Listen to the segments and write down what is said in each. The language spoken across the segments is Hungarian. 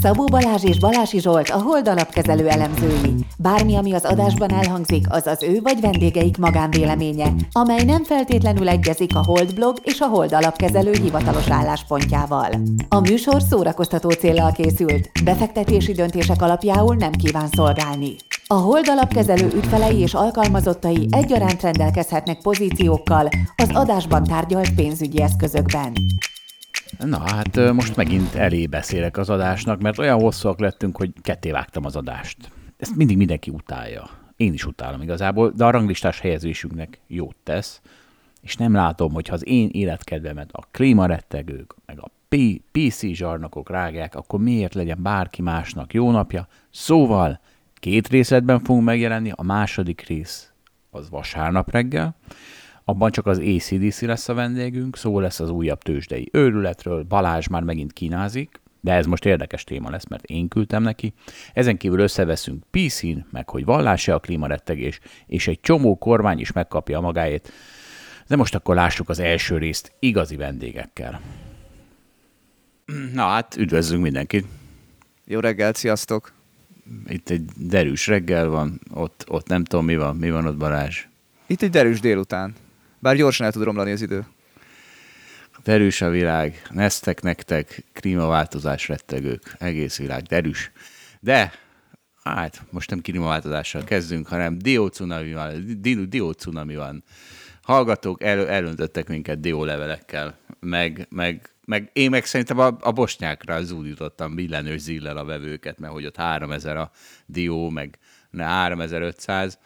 Szabó Balázs és Balási Zsolt a Hold alapkezelő elemzői. Bármi, ami az adásban elhangzik, az az ő vagy vendégeik magánvéleménye, amely nem feltétlenül egyezik a Hold blog és a Hold alapkezelő hivatalos álláspontjával. A műsor szórakoztató célral készült, befektetési döntések alapjául nem kíván szolgálni. A Hold alapkezelő ügyfelei és alkalmazottai egyaránt rendelkezhetnek pozíciókkal az adásban tárgyalt pénzügyi eszközökben. Na hát most megint elé beszélek az adásnak, mert olyan hosszúak lettünk, hogy ketté vágtam az adást. Ezt mindig mindenki utálja. Én is utálom igazából, de a ranglistás helyezésünknek jót tesz, és nem látom, hogy ha az én életkedvemet a klímarettegők, meg a PC zsarnokok rágják, akkor miért legyen bárki másnak jó napja? Szóval két részletben fogunk megjelenni, a második rész az vasárnap reggel, abban csak az ACDC lesz a vendégünk, szó lesz az újabb tőzsdei őrületről, Balázs már megint kínázik, de ez most érdekes téma lesz, mert én küldtem neki. Ezen kívül összeveszünk pc meg hogy vallása a klímarettegés, és egy csomó kormány is megkapja a magáét. De most akkor lássuk az első részt igazi vendégekkel. Na hát, üdvözlünk mindenkit! Jó reggelt, sziasztok! Itt egy derűs reggel van, ott, ott nem tudom mi van, mi van ott Balázs. Itt egy derűs délután. Bár gyorsan el tud romlani az idő. Derűs a világ, neztek nektek, klímaváltozás rettegők, egész világ derűs. De, hát most nem klímaváltozással kezdünk, hanem diócunami van, di, diócunami van. Hallgatók el, elöntöttek minket diólevelekkel, meg, meg, meg én meg szerintem a, a bosnyákra zúdítottam billenős zillel a vevőket, mert hogy ott 3000 a dió, meg ne 3500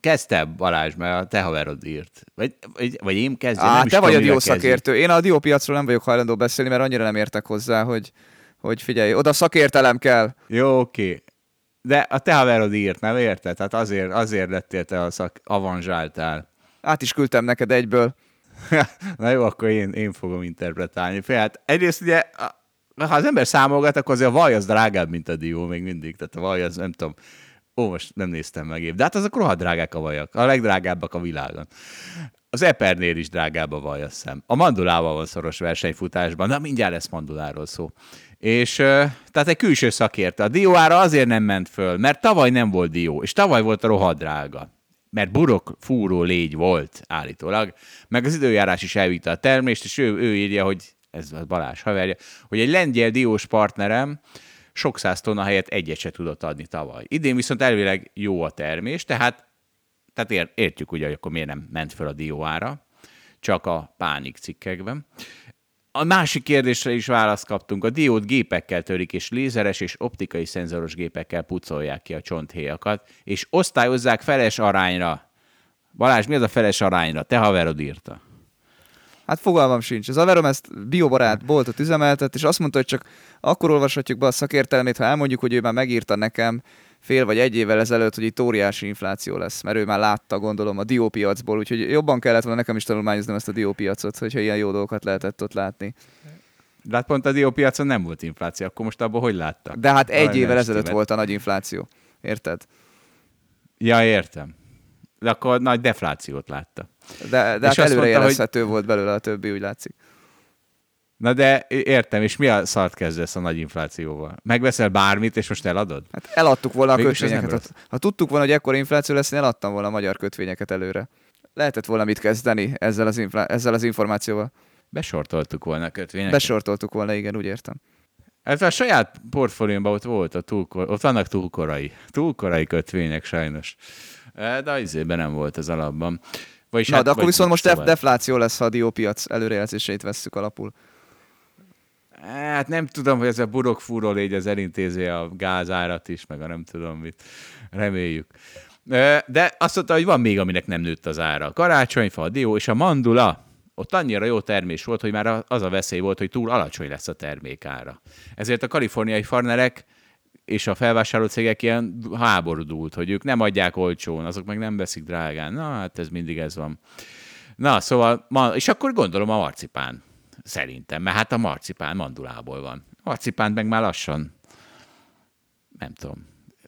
Kezdte Balázs, mert a te haverod írt. Vagy, vagy, vagy én kezdem, Á, nem te vagy a diószakértő. Én a diópiacról nem vagyok hajlandó beszélni, mert annyira nem értek hozzá, hogy, hogy figyelj, oda szakértelem kell. Jó, oké. De a te haverod írt, nem érted? Tehát azért, azért lettél te a szak, avanzsáltál. Át is küldtem neked egyből. Na jó, akkor én, én fogom interpretálni. Hát egyrészt ugye, ha az ember számolgat, akkor azért a vaj az drágább, mint a dió még mindig. Tehát a vaj az, nem tudom, Ó, most nem néztem meg épp. De hát azok rohadt drágák a vajak. A legdrágábbak a világon. Az Epernél is drágább a vaj, azt hiszem. A mandulával van szoros versenyfutásban. Na, mindjárt lesz manduláról szó. És tehát egy külső szakértő. A dióára azért nem ment föl, mert tavaly nem volt dió, és tavaly volt a rohadt drága. Mert burok fúró légy volt állítólag, meg az időjárás is elvitte a termést, és ő, ő írja, hogy ez a Balázs haverja, hogy egy lengyel diós partnerem sok száz tonna helyett egyet se tudott adni tavaly. Idén viszont elvileg jó a termés, tehát, tehát értjük ugye, hogy akkor miért nem ment fel a dióára, csak a pánik cikkekben. A másik kérdésre is választ kaptunk. A diót gépekkel törik, és lézeres és optikai szenzoros gépekkel pucolják ki a csonthéjakat, és osztályozzák feles arányra. Balázs, mi az a feles arányra? Te haverod írta. Hát fogalmam sincs. Az Averom ezt biobarát boltot üzemeltet, és azt mondta, hogy csak akkor olvashatjuk be a szakértelmét, ha elmondjuk, hogy ő már megírta nekem fél vagy egy évvel ezelőtt, hogy itt óriási infláció lesz, mert ő már látta, gondolom, a diópiacból, úgyhogy jobban kellett volna nekem is tanulmányoznom ezt a diópiacot, hogyha ilyen jó dolgokat lehetett ott látni. De hát pont a diópiacon nem volt infláció, akkor most abban hogy látta? De hát egy évvel ezelőtt volt a nagy infláció. Érted? Ja, értem. De akkor nagy deflációt látta. De, de hát előrejelezhető hogy... volt belőle a többi, úgy látszik. Na de értem, és mi a szart kezdesz a nagy inflációval? Megveszel bármit, és most eladod? Hát eladtuk volna a kötvényeket. Ha, ha tudtuk volna, hogy ekkor infláció lesz, én eladtam volna a magyar kötvényeket előre. Lehetett volna mit kezdeni ezzel az, infla- ezzel az információval. Besortoltuk volna a kötvényeket. Besortoltuk volna, igen, úgy értem. Ez a saját portfóliómban ott volt, a túlkor, ott vannak túlkorai, túlkorai kötvények sajnos. De az nem volt az alapban. Vagyis Na, hát, de akkor viszont most szóval. defláció lesz, ha a diópiac előrejelzéseit vesszük alapul. Hát nem tudom, hogy ez a burokfúró légy az elintézi a gázárat is, meg a nem tudom mit. Reméljük. De azt mondta, hogy van még, aminek nem nőtt az ára. A karácsonyfa, a dió és a mandula. Ott annyira jó termés volt, hogy már az a veszély volt, hogy túl alacsony lesz a termékára. Ezért a kaliforniai farmerek és a felvásárló cégek ilyen háborúdult, hogy ők nem adják olcsón, azok meg nem veszik drágán. Na, hát ez mindig ez van. Na, szóval, ma, és akkor gondolom a marcipán, szerintem, mert hát a marcipán mandulából van. A marcipán meg már lassan, nem tudom,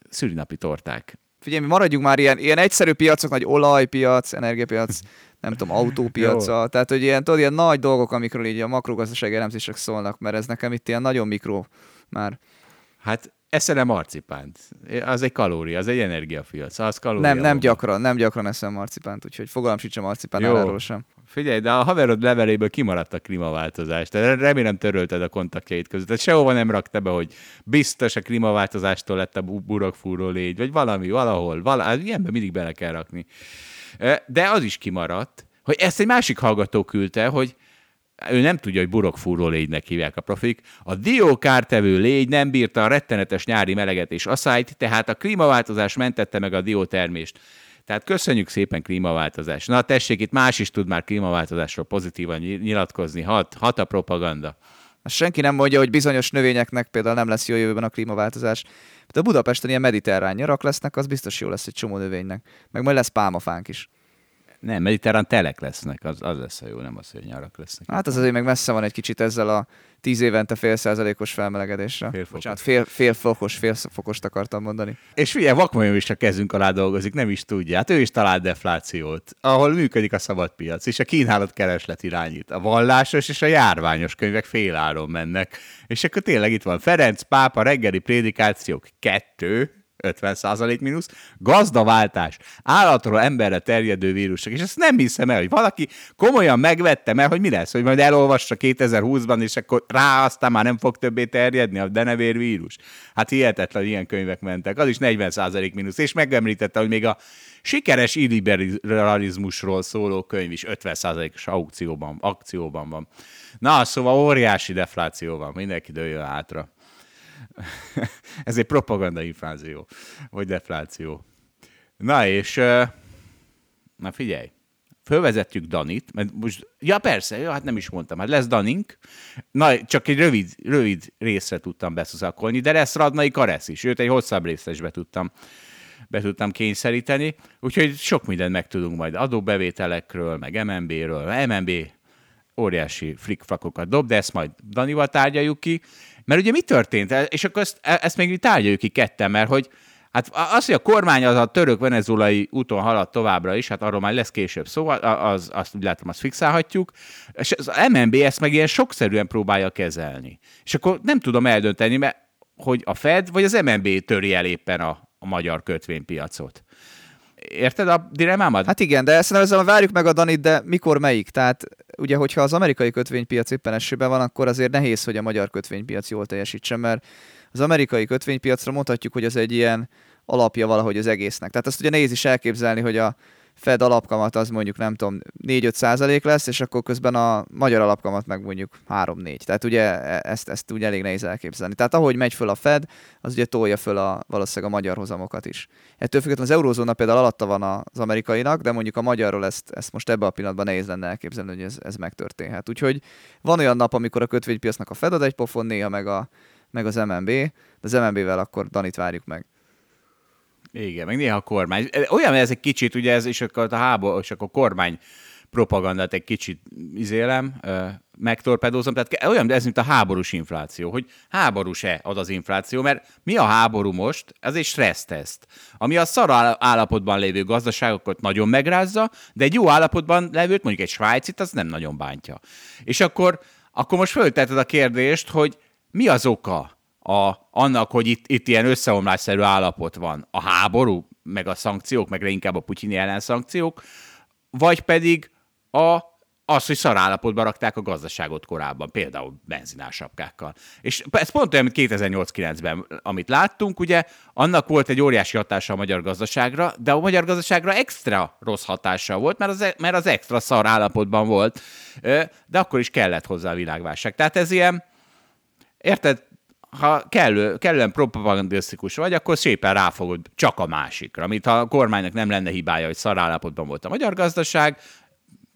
szülinapi torták. Figyelj, mi maradjunk már ilyen, ilyen egyszerű piacok, nagy olajpiac, energiapiac, nem tudom, autópiaca, tehát hogy ilyen, tudod, ilyen nagy dolgok, amikről így a makrogazdasági elemzések szólnak, mert ez nekem itt ilyen nagyon mikro már. Hát eszem marcipánt. Az egy kalória, az egy energiafiac. Az kalória Nem, nem gyakran, nem gyakran eszem marcipánt, úgyhogy fogalmam sincs a marcipán sem. Figyelj, de a haverod leveléből kimaradt a klímaváltozás. De remélem törölted a kontaktjait között. Tehát sehova nem rakta be, hogy biztos a klímaváltozástól lett a bu- burokfúró légy, vagy valami, valahol. Vala, hát ilyenben mindig bele kell rakni. De az is kimaradt, hogy ezt egy másik hallgató küldte, hogy ő nem tudja, hogy burokfúró légynek hívják a profik. A diókártevő légy nem bírta a rettenetes nyári meleget és asszályt, tehát a klímaváltozás mentette meg a diótermést. Tehát köszönjük szépen klímaváltozás. Na tessék, itt más is tud már klímaváltozásról pozitívan nyi- nyilatkozni. Hat, hat a propaganda. Senki nem mondja, hogy bizonyos növényeknek például nem lesz jó jövőben a klímaváltozás. De a Budapesten ilyen mediterrán nyarak lesznek, az biztos jó lesz egy csomó növénynek. Meg majd lesz pálmafánk is. Nem, mediterrán telek lesznek, az, az lesz a jó, nem az, hogy nyarak lesznek. Hát az azért meg messze van egy kicsit ezzel a tíz évente fél százalékos felmelegedésre. Fél fokos. Bocsánat, fél, fél fokos, fél fokost akartam mondani. És figyelj, vakmajom is a kezünk alá dolgozik, nem is tudja. Hát ő is talált deflációt, ahol működik a szabadpiac, és a kínálat kereslet irányít. A vallásos és a járványos könyvek féláron mennek. És akkor tényleg itt van Ferenc pápa reggeli prédikációk kettő, 50% mínusz, gazdaváltás, állatról emberre terjedő vírusok, és ezt nem hiszem el, hogy valaki komolyan megvette meg, hogy mi lesz, hogy majd elolvassa 2020-ban, és akkor rá aztán már nem fog többé terjedni a denevér vírus. Hát hihetetlen, ilyen könyvek mentek, az is 40% mínusz, és megemlítette, hogy még a sikeres illiberalizmusról szóló könyv is 50%-os aukcióban, akcióban van. Na, szóval óriási defláció van, mindenki dőljön hátra. Ez egy propaganda infláció, vagy defláció. Na és, na figyelj, fölvezetjük Danit, mert most, ja persze, ja, hát nem is mondtam, hát lesz Danink, na, csak egy rövid, rövid részre tudtam beszuszakolni, de lesz Radnai Karesz is, őt egy hosszabb részre is be tudtam, be tudtam kényszeríteni, úgyhogy sok mindent megtudunk majd adóbevételekről, meg MNB-ről, MNB óriási flikflakokat dob, de ezt majd Danival tárgyaljuk ki. Mert ugye mi történt? És akkor ezt, ezt még mi tárgyaljuk ki ketten, mert hogy Hát az, hogy a kormány az a török-venezuelai úton halad továbbra is, hát arról már lesz később szó, az, azt úgy látom, azt fixálhatjuk, és az MNB ezt meg ilyen sokszerűen próbálja kezelni. És akkor nem tudom eldönteni, mert hogy a Fed vagy az MNB töri el éppen a, a magyar kötvénypiacot. Érted a dilemmámat? Hát igen, de szerintem ezzel várjuk meg a Danit, de mikor melyik? Tehát ugye, hogyha az amerikai kötvénypiac éppen esőben van, akkor azért nehéz, hogy a magyar kötvénypiac jól teljesítsen, mert az amerikai kötvénypiacra mondhatjuk, hogy az egy ilyen alapja valahogy az egésznek. Tehát azt ugye nehéz is elképzelni, hogy a Fed alapkamat az mondjuk nem tudom 4-5 százalék lesz, és akkor közben a magyar alapkamat meg mondjuk 3-4. Tehát ugye ezt, ezt ugye elég nehéz elképzelni. Tehát ahogy megy föl a Fed, az ugye tolja föl a, valószínűleg a magyar hozamokat is. Ettől függetlenül az eurózóna például alatta van az amerikainak, de mondjuk a magyarról ezt, ezt most ebben a pillanatban nehéz lenne elképzelni, hogy ez, ez megtörténhet. Úgyhogy van olyan nap, amikor a kötvénypiacnak a Fed ad egy pofon, néha meg, a, meg az MNB, de az MNB-vel akkor Danit várjuk meg. Igen, meg néha a kormány. Olyan ez egy kicsit, ugye ez, és akkor a háború, és akkor a kormány propagandát egy kicsit izélem, megtorpedózom, tehát olyan, de ez mint a háborús infláció, hogy háborús-e az az infláció, mert mi a háború most? Ez egy stresszteszt, ami a szar állapotban lévő gazdaságokat nagyon megrázza, de egy jó állapotban levőt, mondjuk egy svájcit, az nem nagyon bántja. És akkor, akkor most föltetted a kérdést, hogy mi az oka a, annak, hogy itt, itt ilyen összeomlásszerű állapot van? A háború, meg a szankciók, meg inkább a putyini ellenszankciók, vagy pedig a, az, hogy szarállapotban rakták a gazdaságot korábban, például benzinásapkákkal. És ez pont olyan, mint 2008-9-ben, amit láttunk, ugye, annak volt egy óriási hatása a magyar gazdaságra, de a magyar gazdaságra extra rossz hatása volt, mert az, mert az extra szar állapotban volt, de akkor is kellett hozzá a világválság. Tehát ez ilyen, érted, ha kellő, kellően propagandisztikus vagy, akkor szépen ráfogod csak a másikra. Amit a kormánynak nem lenne hibája, hogy szarállapotban volt a magyar gazdaság,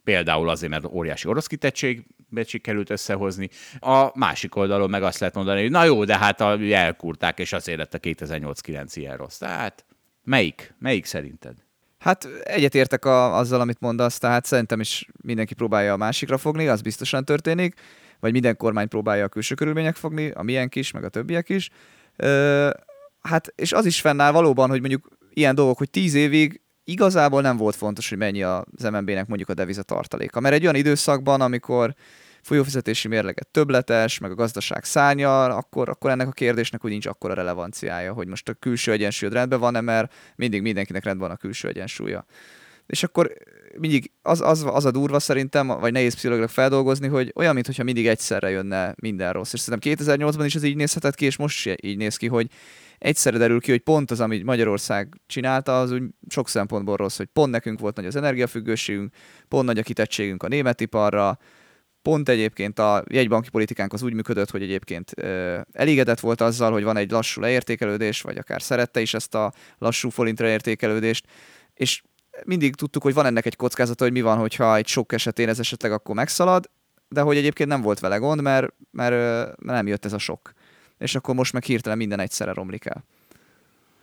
például azért, mert óriási orosz kitettség sikerült összehozni. A másik oldalon meg azt lehet mondani, hogy na jó, de hát a, elkúrták, és azért lett a 2008-9 ilyen rossz. Tehát melyik? Melyik szerinted? Hát egyetértek a, azzal, amit mondasz, tehát szerintem is mindenki próbálja a másikra fogni, az biztosan történik, vagy minden kormány próbálja a külső körülmények fogni, a milyen kis, meg a többiek is. Ö, hát, és az is fennáll valóban, hogy mondjuk ilyen dolgok, hogy tíz évig igazából nem volt fontos, hogy mennyi az MNB-nek mondjuk a deviza tartaléka. Mert egy olyan időszakban, amikor folyófizetési mérleget többletes, meg a gazdaság szárnyal, akkor, akkor ennek a kérdésnek úgy nincs akkora relevanciája, hogy most a külső egyensúlyod rendben van-e, mert mindig mindenkinek rendben van a külső egyensúlya. És akkor mindig az, az, az a durva szerintem, vagy nehéz pszichológilag feldolgozni, hogy olyan, mintha mindig egyszerre jönne minden rossz. És szerintem 2008-ban is ez így nézhetett ki, és most is így néz ki, hogy egyszerre derül ki, hogy pont az, amit Magyarország csinálta, az úgy sok szempontból rossz, hogy pont nekünk volt nagy az energiafüggőségünk, pont nagy a kitettségünk a német iparra, pont egyébként a jegybanki politikánk az úgy működött, hogy egyébként ö, elégedett volt azzal, hogy van egy lassú leértékelődés, vagy akár szerette is ezt a lassú forintra értékelődést, és mindig tudtuk, hogy van ennek egy kockázata, hogy mi van, hogyha egy sok esetén ez esetleg akkor megszalad, de hogy egyébként nem volt vele gond, mert, mert, mert nem jött ez a sok. És akkor most meg hirtelen minden egyszerre romlik el.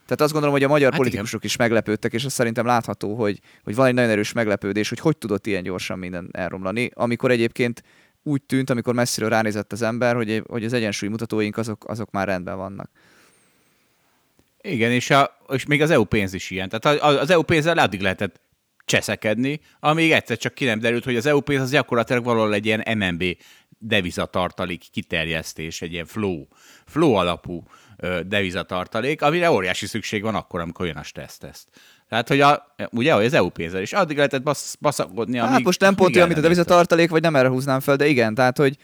Tehát azt gondolom, hogy a magyar hát politikusok igen. is meglepődtek, és ez szerintem látható, hogy, hogy van egy nagyon erős meglepődés, hogy hogy tudott ilyen gyorsan minden elromlani, amikor egyébként úgy tűnt, amikor messziről ránézett az ember, hogy, hogy az egyensúly mutatóink azok, azok már rendben vannak. Igen, és, a, és még az EU pénz is ilyen. Tehát az EU pénzzel addig lehetett cseszekedni, amíg egyszer csak ki nem derült, hogy az EU pénz az gyakorlatilag valahol egy ilyen MNB devizatartalék kiterjesztés, egy ilyen flow, flow alapú devizatartalék, amire óriási szükség van akkor, amikor jön a stressz-teszt. Tehát, hogy a, ugye, az EU pénzzel is addig lehetett basz, baszakodni, amíg... Hát most nem pont olyan, mint a devizatartalék, vagy nem erre húznám fel, de igen, tehát, hogy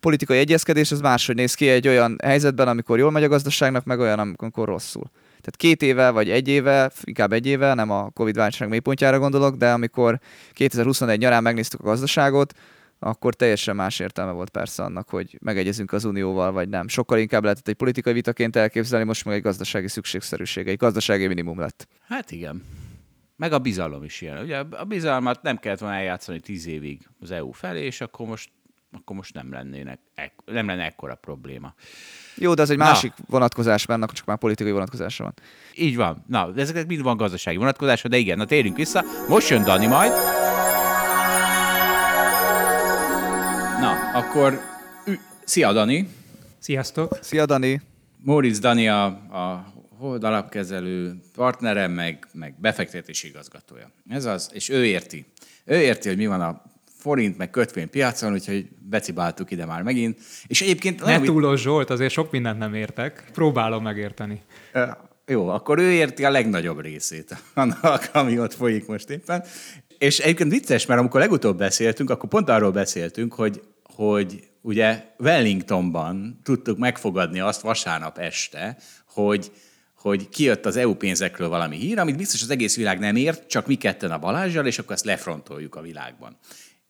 politikai egyezkedés az máshogy néz ki egy olyan helyzetben, amikor jól megy a gazdaságnak, meg olyan, amikor rosszul. Tehát két éve vagy egy éve, inkább egy éve, nem a Covid válság mélypontjára gondolok, de amikor 2021 nyarán megnéztük a gazdaságot, akkor teljesen más értelme volt persze annak, hogy megegyezünk az Unióval, vagy nem. Sokkal inkább lehetett egy politikai vitaként elképzelni, most meg egy gazdasági szükségszerűség, egy gazdasági minimum lett. Hát igen. Meg a bizalom is ilyen. Ugye a bizalmat nem kellett volna eljátszani tíz évig az EU felé, és akkor most akkor most nem, lennének, nem lenne ekkora probléma. Jó, de az egy Na. másik vonatkozás, mert annak csak már politikai vonatkozása van. Így van. Na, de ezeknek mind van gazdasági vonatkozása, de igen, na térjünk vissza. Most jön Dani majd. Na, akkor szia Dani! Sziasztok! Szia Dani! Móricz Dani a, a Hold alapkezelő partnerem, meg, meg befektetési igazgatója. Ez az, és ő érti. Ő érti, hogy mi van a forint, meg kötvénypiacon, úgyhogy becibáltuk ide már megint. És egyébként... Ne túlos Zsolt, azért sok mindent nem értek. Próbálom megérteni. Jó, akkor ő érti a legnagyobb részét annak, ami ott folyik most éppen. És egyébként vicces, mert amikor legutóbb beszéltünk, akkor pont arról beszéltünk, hogy, hogy ugye Wellingtonban tudtuk megfogadni azt vasárnap este, hogy hogy kijött az EU pénzekről valami hír, amit biztos az egész világ nem ért, csak mi ketten a Balázsjal, és akkor ezt lefrontoljuk a világban.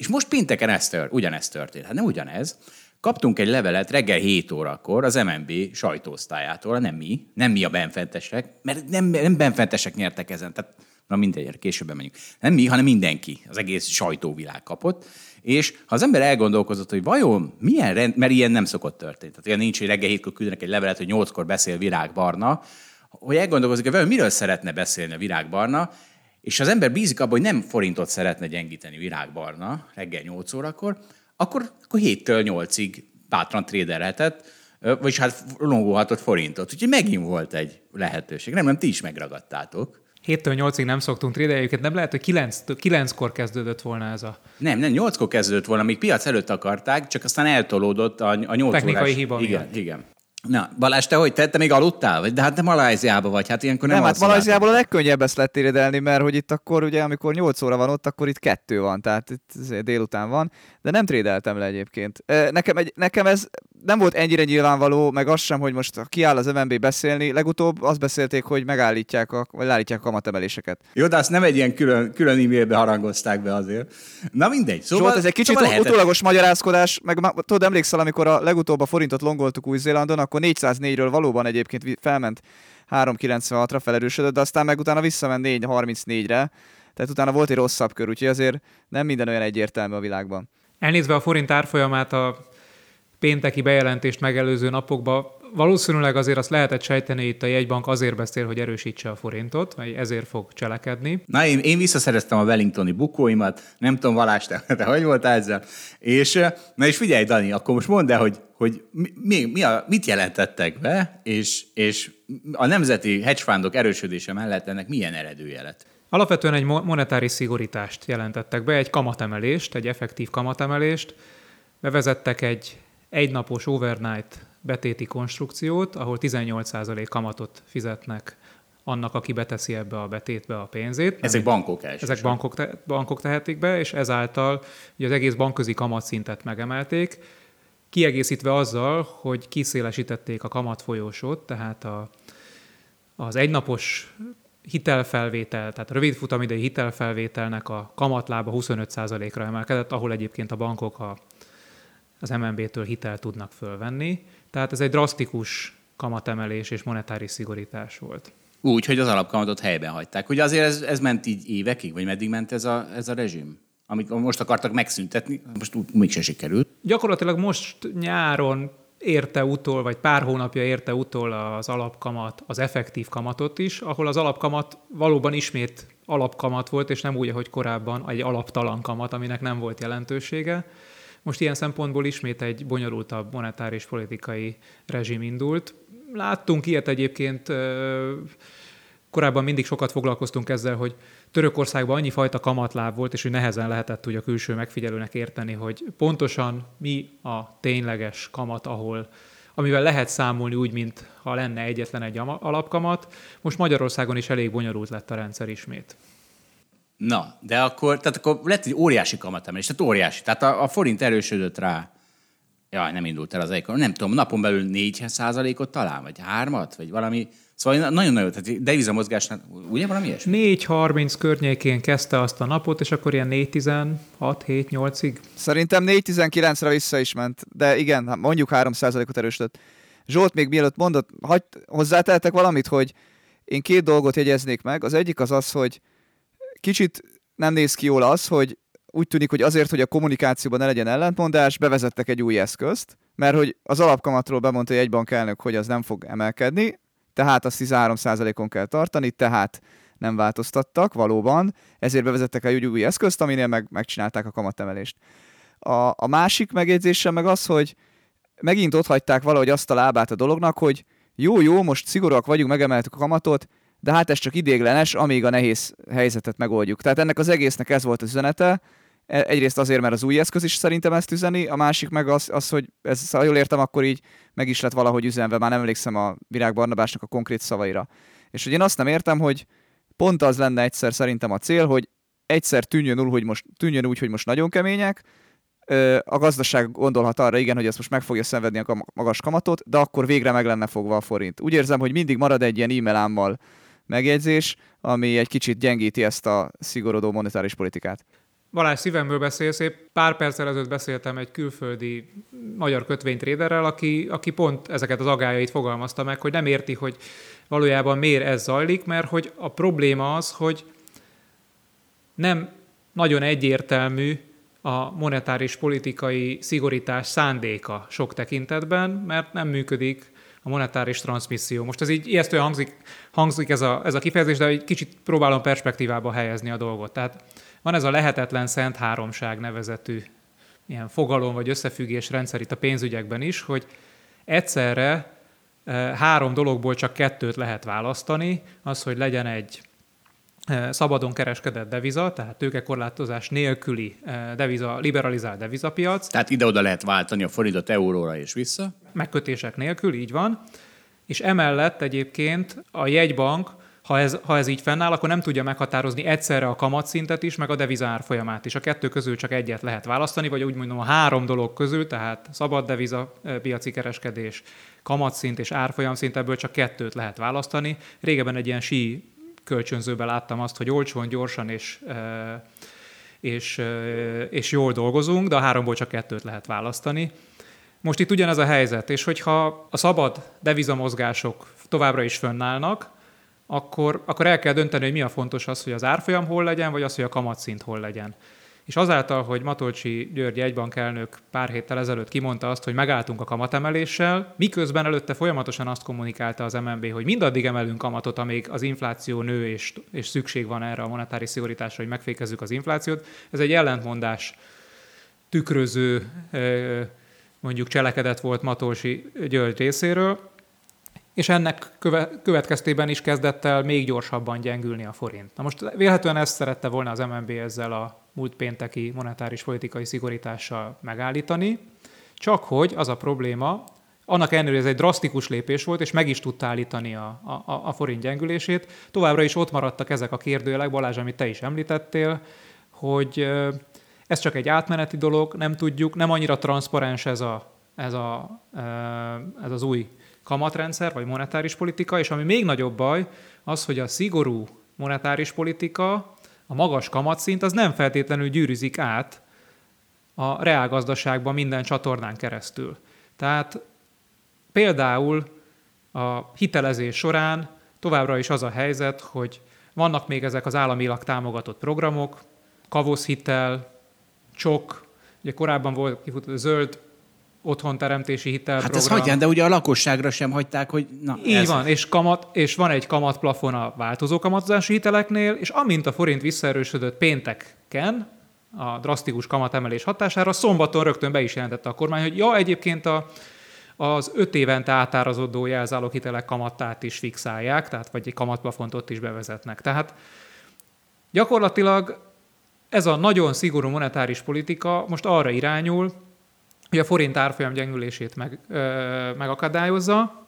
És most pénteken ez tört, ugyanezt történt. Hát nem ugyanez. Kaptunk egy levelet reggel 7 órakor az MNB sajtóosztályától, nem mi, nem mi a benfentesek, mert nem, nem benfentesek nyertek ezen, tehát na mindegy, később menjünk. Nem mi, hanem mindenki, az egész sajtóvilág kapott. És ha az ember elgondolkozott, hogy vajon milyen rend, mert ilyen nem szokott történni. Tehát ilyen nincs, hogy reggel hétkor küldenek egy levelet, hogy nyolckor beszél Virág Barna, hogy elgondolkozik, hogy vajon miről szeretne beszélni a Virág Barna, és az ember bízik abban, hogy nem forintot szeretne gyengíteni virágbarna reggel 8 órakor, akkor, akkor 7-től 8-ig bátran tréderhetett, vagyis hát longolhatott forintot. Úgyhogy megint volt egy lehetőség. Nem, nem, ti is megragadtátok. 7-től 8-ig nem szoktunk trédelni, nem lehet, hogy 9, 9-kor kezdődött volna ez a... Nem, nem, 8-kor kezdődött volna, még piac előtt akarták, csak aztán eltolódott a, a 8 Technikai órás... hiba Igen, miatt. igen. Na, Balázs, te hogy? Te, te még aludtál? Vagy? De hát te Malajziában vagy, hát ilyenkor nem Nem, hát Malajziából a legkönnyebb ezt lett éredelni, mert hogy itt akkor ugye, amikor 8 óra van ott, akkor itt kettő van, tehát itt délután van, de nem trédeltem le egyébként. Nekem, egy, nekem ez nem volt ennyire nyilvánvaló, meg az sem, hogy most kiáll az MNB beszélni. Legutóbb azt beszélték, hogy megállítják, a, vagy állítják a kamatemeléseket. Jó, de azt nem egy ilyen külön, külön e-mailbe harangozták be azért. Na mindegy. Szóval, Zsolt, ez egy kicsit szóval utólagos magyarázkodás, meg tudod, emlékszel, amikor a legutóbb a forintot longoltuk Új-Zélandon, akkor 404-ről valóban egyébként felment 396-ra felerősödött, de aztán meg utána visszament 434-re, tehát utána volt egy rosszabb kör, úgyhogy azért nem minden olyan egyértelmű a világban. Elnézve a forint árfolyamát a pénteki bejelentést megelőző napokban valószínűleg azért azt lehetett sejteni, itt a jegybank azért beszél, hogy erősítse a forintot, vagy ezért fog cselekedni. Na, én, én visszaszereztem a Wellingtoni bukóimat, nem tudom, Valás, te, te hogy voltál ezzel? És, na és figyelj, Dani, akkor most mondd el, hogy, hogy mi, mi a, mit jelentettek be, és, és a nemzeti hedgefundok erősödése mellett ennek milyen eredője lett? Alapvetően egy monetáris szigorítást jelentettek be, egy kamatemelést, egy effektív kamatemelést. Bevezettek egy egynapos overnight betéti konstrukciót, ahol 18% kamatot fizetnek annak, aki beteszi ebbe a betétbe a pénzét. Ezek bankok elsősorban. Ezek bankok, te, bankok tehetik be, és ezáltal ugye az egész bankközi kamatszintet megemelték, kiegészítve azzal, hogy kiszélesítették a kamatfolyósót, tehát a, az egynapos hitelfelvétel, tehát rövid futamidei hitelfelvételnek a kamatlába 25%-ra emelkedett, ahol egyébként a bankok a, az MNB-től hitelt tudnak fölvenni. Tehát ez egy drasztikus kamatemelés és monetáris szigorítás volt. Úgy, hogy az alapkamatot helyben hagyták. Ugye azért ez, ez ment így évekig, vagy meddig ment ez a, ez a rezsim? Amit most akartak megszüntetni, most mégse sikerült. Gyakorlatilag most nyáron érte utol, vagy pár hónapja érte utol az alapkamat, az effektív kamatot is, ahol az alapkamat valóban ismét alapkamat volt, és nem úgy, ahogy korábban egy alaptalan kamat, aminek nem volt jelentősége. Most ilyen szempontból ismét egy bonyolultabb monetáris politikai rezsim indult. Láttunk ilyet egyébként, korábban mindig sokat foglalkoztunk ezzel, hogy Törökországban annyi fajta kamatláb volt, és hogy nehezen lehetett ugye a külső megfigyelőnek érteni, hogy pontosan mi a tényleges kamat, ahol amivel lehet számolni úgy, mint ha lenne egyetlen egy alapkamat. Most Magyarországon is elég bonyolult lett a rendszer ismét. Na, de akkor, tehát akkor lett egy óriási kamatemelés, tehát óriási. Tehát a, a forint erősödött rá. Jaj, nem indult el az egyik. Nem tudom, napon belül 4 ot talán, vagy hármat, vagy valami. Szóval nagyon-nagyon, tehát devizamozgásnál, ugye valami ilyesmi? 4.30 környékén kezdte azt a napot, és akkor ilyen 4.16-7-8-ig? Szerintem 4.19-re vissza is ment, de igen, hát mondjuk 3%-ot erősödött. Zsolt, még mielőtt mondott, hagyd, hozzáteltek valamit, hogy én két dolgot jegyeznék meg. Az egyik az az, hogy kicsit nem néz ki jól az, hogy úgy tűnik, hogy azért, hogy a kommunikációban ne legyen ellentmondás, bevezettek egy új eszközt, mert hogy az alapkamatról bemondta egy bankelnök, hogy az nem fog emelkedni, tehát azt 13%-on kell tartani, tehát nem változtattak valóban, ezért bevezettek egy új eszközt, aminél meg, megcsinálták a kamatemelést. A, a másik megjegyzésem meg az, hogy megint ott hagyták valahogy azt a lábát a dolognak, hogy jó, jó, most szigorúak vagyunk, megemeltük a kamatot, de hát ez csak idéglenes, amíg a nehéz helyzetet megoldjuk. Tehát ennek az egésznek ez volt az üzenete, e, egyrészt azért, mert az új eszköz is szerintem ezt üzeni, a másik meg az, az hogy ez, ha jól értem, akkor így meg is lett valahogy üzenve, már nem emlékszem a Virág Barnabásnak a konkrét szavaira. És hogy én azt nem értem, hogy pont az lenne egyszer szerintem a cél, hogy egyszer tűnjön úgy, hogy most, tűnjön úgy, hogy most nagyon kemények, a gazdaság gondolhat arra, igen, hogy ezt most meg fogja szenvedni a magas kamatot, de akkor végre meg lenne fogva a forint. Úgy érzem, hogy mindig marad egy ilyen e-mail megjegyzés, ami egy kicsit gyengíti ezt a szigorodó monetáris politikát. Balázs, szívemből beszélsz. Épp pár perccel ezelőtt beszéltem egy külföldi magyar kötvénytréderrel, aki, aki pont ezeket az agályait fogalmazta meg, hogy nem érti, hogy valójában miért ez zajlik, mert hogy a probléma az, hogy nem nagyon egyértelmű a monetáris politikai szigorítás szándéka sok tekintetben, mert nem működik a monetáris transmisszió. Most ez így ijesztően hangzik, hangzik ez, a, ez a kifejezés, de egy kicsit próbálom perspektívába helyezni a dolgot. Tehát van ez a lehetetlen szent háromság nevezetű ilyen fogalom vagy összefüggés rendszer itt a pénzügyekben is, hogy egyszerre eh, három dologból csak kettőt lehet választani, az, hogy legyen egy szabadon kereskedett deviza, tehát tőkekorlátozás nélküli eh, deviza, liberalizált devizapiac. Tehát ide-oda lehet váltani a forintot euróra és vissza. Megkötések nélkül, így van. És emellett egyébként a jegybank ha ez, ha ez így fennáll, akkor nem tudja meghatározni egyszerre a kamatszintet is, meg a devizár folyamát is. A kettő közül csak egyet lehet választani, vagy úgy mondom a három dolog közül, tehát szabad deviza piaci kereskedés, kamatszint és árfolyamszint, ebből csak kettőt lehet választani. Régebben egy ilyen sí kölcsönzőben láttam azt, hogy olcsón, gyorsan és, és, és jól dolgozunk, de a háromból csak kettőt lehet választani. Most itt ugyanez a helyzet, és hogyha a szabad devizamozgások továbbra is fönnállnak, akkor, akkor el kell dönteni, hogy mi a fontos az, hogy az árfolyam hol legyen, vagy az, hogy a kamatszint hol legyen. És azáltal, hogy Matolcsi György egybankelnök pár héttel ezelőtt kimondta azt, hogy megálltunk a kamatemeléssel, miközben előtte folyamatosan azt kommunikálta az MNB, hogy mindaddig emelünk kamatot, amíg az infláció nő, és, és szükség van erre a monetáris szigorításra, hogy megfékezzük az inflációt. Ez egy ellentmondás tükröző mondjuk cselekedet volt Matolcsi György részéről, és ennek következtében is kezdett el még gyorsabban gyengülni a forint. Na most vélhetően ezt szerette volna az MNB ezzel a múlt pénteki monetáris politikai szigorítással megállítani, csak hogy az a probléma, annak ellenére, ez egy drasztikus lépés volt, és meg is tudta állítani a, a, a forint gyengülését, továbbra is ott maradtak ezek a kérdőjelek, Balázs, amit te is említettél, hogy ez csak egy átmeneti dolog, nem tudjuk, nem annyira transzparens ez, a, ez, a, ez az új kamatrendszer, vagy monetáris politika, és ami még nagyobb baj, az, hogy a szigorú monetáris politika, a magas kamatszint, az nem feltétlenül gyűrűzik át a reálgazdaságban minden csatornán keresztül. Tehát például a hitelezés során továbbra is az a helyzet, hogy vannak még ezek az államilag támogatott programok, kavoszhitel, csok, ugye korábban volt zöld otthonteremtési hitelprogram. Hát ezt hagyján, de ugye a lakosságra sem hagyták, hogy na Így ez... van, és, kamat, és van egy kamatplafon a változó kamatozási hiteleknél, és amint a forint visszaerősödött pénteken, a drasztikus kamatemelés hatására, szombaton rögtön be is jelentette a kormány, hogy ja, egyébként a, az öt évente átárazódó hitelek kamattát is fixálják, tehát vagy egy kamatplafont ott is bevezetnek. Tehát gyakorlatilag ez a nagyon szigorú monetáris politika most arra irányul, hogy a forint árfolyam gyengülését meg, ö, megakadályozza,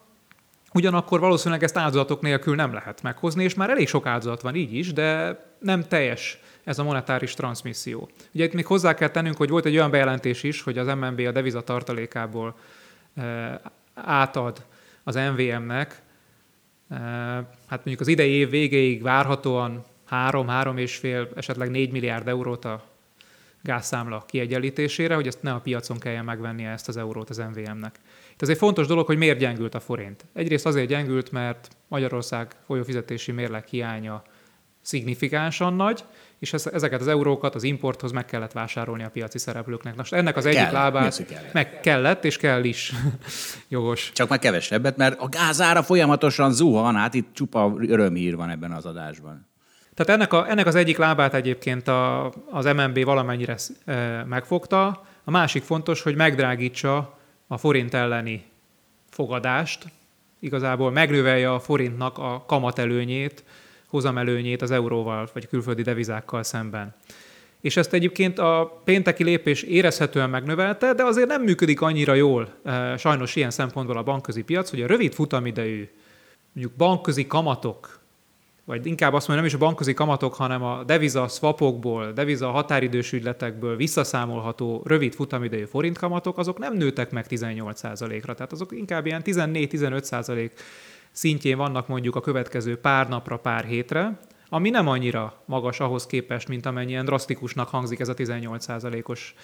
ugyanakkor valószínűleg ezt áldozatok nélkül nem lehet meghozni, és már elég sok áldozat van így is, de nem teljes ez a monetáris transmisszió. Ugye itt még hozzá kell tennünk, hogy volt egy olyan bejelentés is, hogy az MNB a deviza tartalékából átad az MVM-nek, hát mondjuk az idei év végéig várhatóan 3-3 és fél, esetleg 4 milliárd eurót a gázszámla kiegyenlítésére, hogy ezt ne a piacon kelljen megvennie ezt az eurót az MVM-nek. Itt egy fontos dolog, hogy miért gyengült a forint. Egyrészt azért gyengült, mert Magyarország folyófizetési mérleg hiánya szignifikánsan nagy, és ezeket az eurókat az importhoz meg kellett vásárolni a piaci szereplőknek. Most ennek az egyik lábát kellett? meg kellett, és kell is. Jogos. Csak meg kevesebbet, mert a gázára folyamatosan zuhan, hát itt csupa örömhír van ebben az adásban. Tehát ennek, a, ennek az egyik lábát egyébként a, az MNB valamennyire e, megfogta. A másik fontos, hogy megdrágítsa a forint elleni fogadást, igazából megnövelje a forintnak a kamatelőnyét, hozamelőnyét az euróval vagy külföldi devizákkal szemben. És ezt egyébként a pénteki lépés érezhetően megnövelte, de azért nem működik annyira jól sajnos ilyen szempontból a bankközi piac, hogy a rövid futamidejű mondjuk bankközi kamatok vagy inkább azt mondom, nem is a bankközi kamatok, hanem a deviza swapokból, deviza határidős ügyletekből visszaszámolható rövid futamidejű forintkamatok, azok nem nőttek meg 18%-ra, tehát azok inkább ilyen 14-15% szintjén vannak mondjuk a következő pár napra, pár hétre, ami nem annyira magas ahhoz képest, mint amennyien drasztikusnak hangzik ez a 18%-os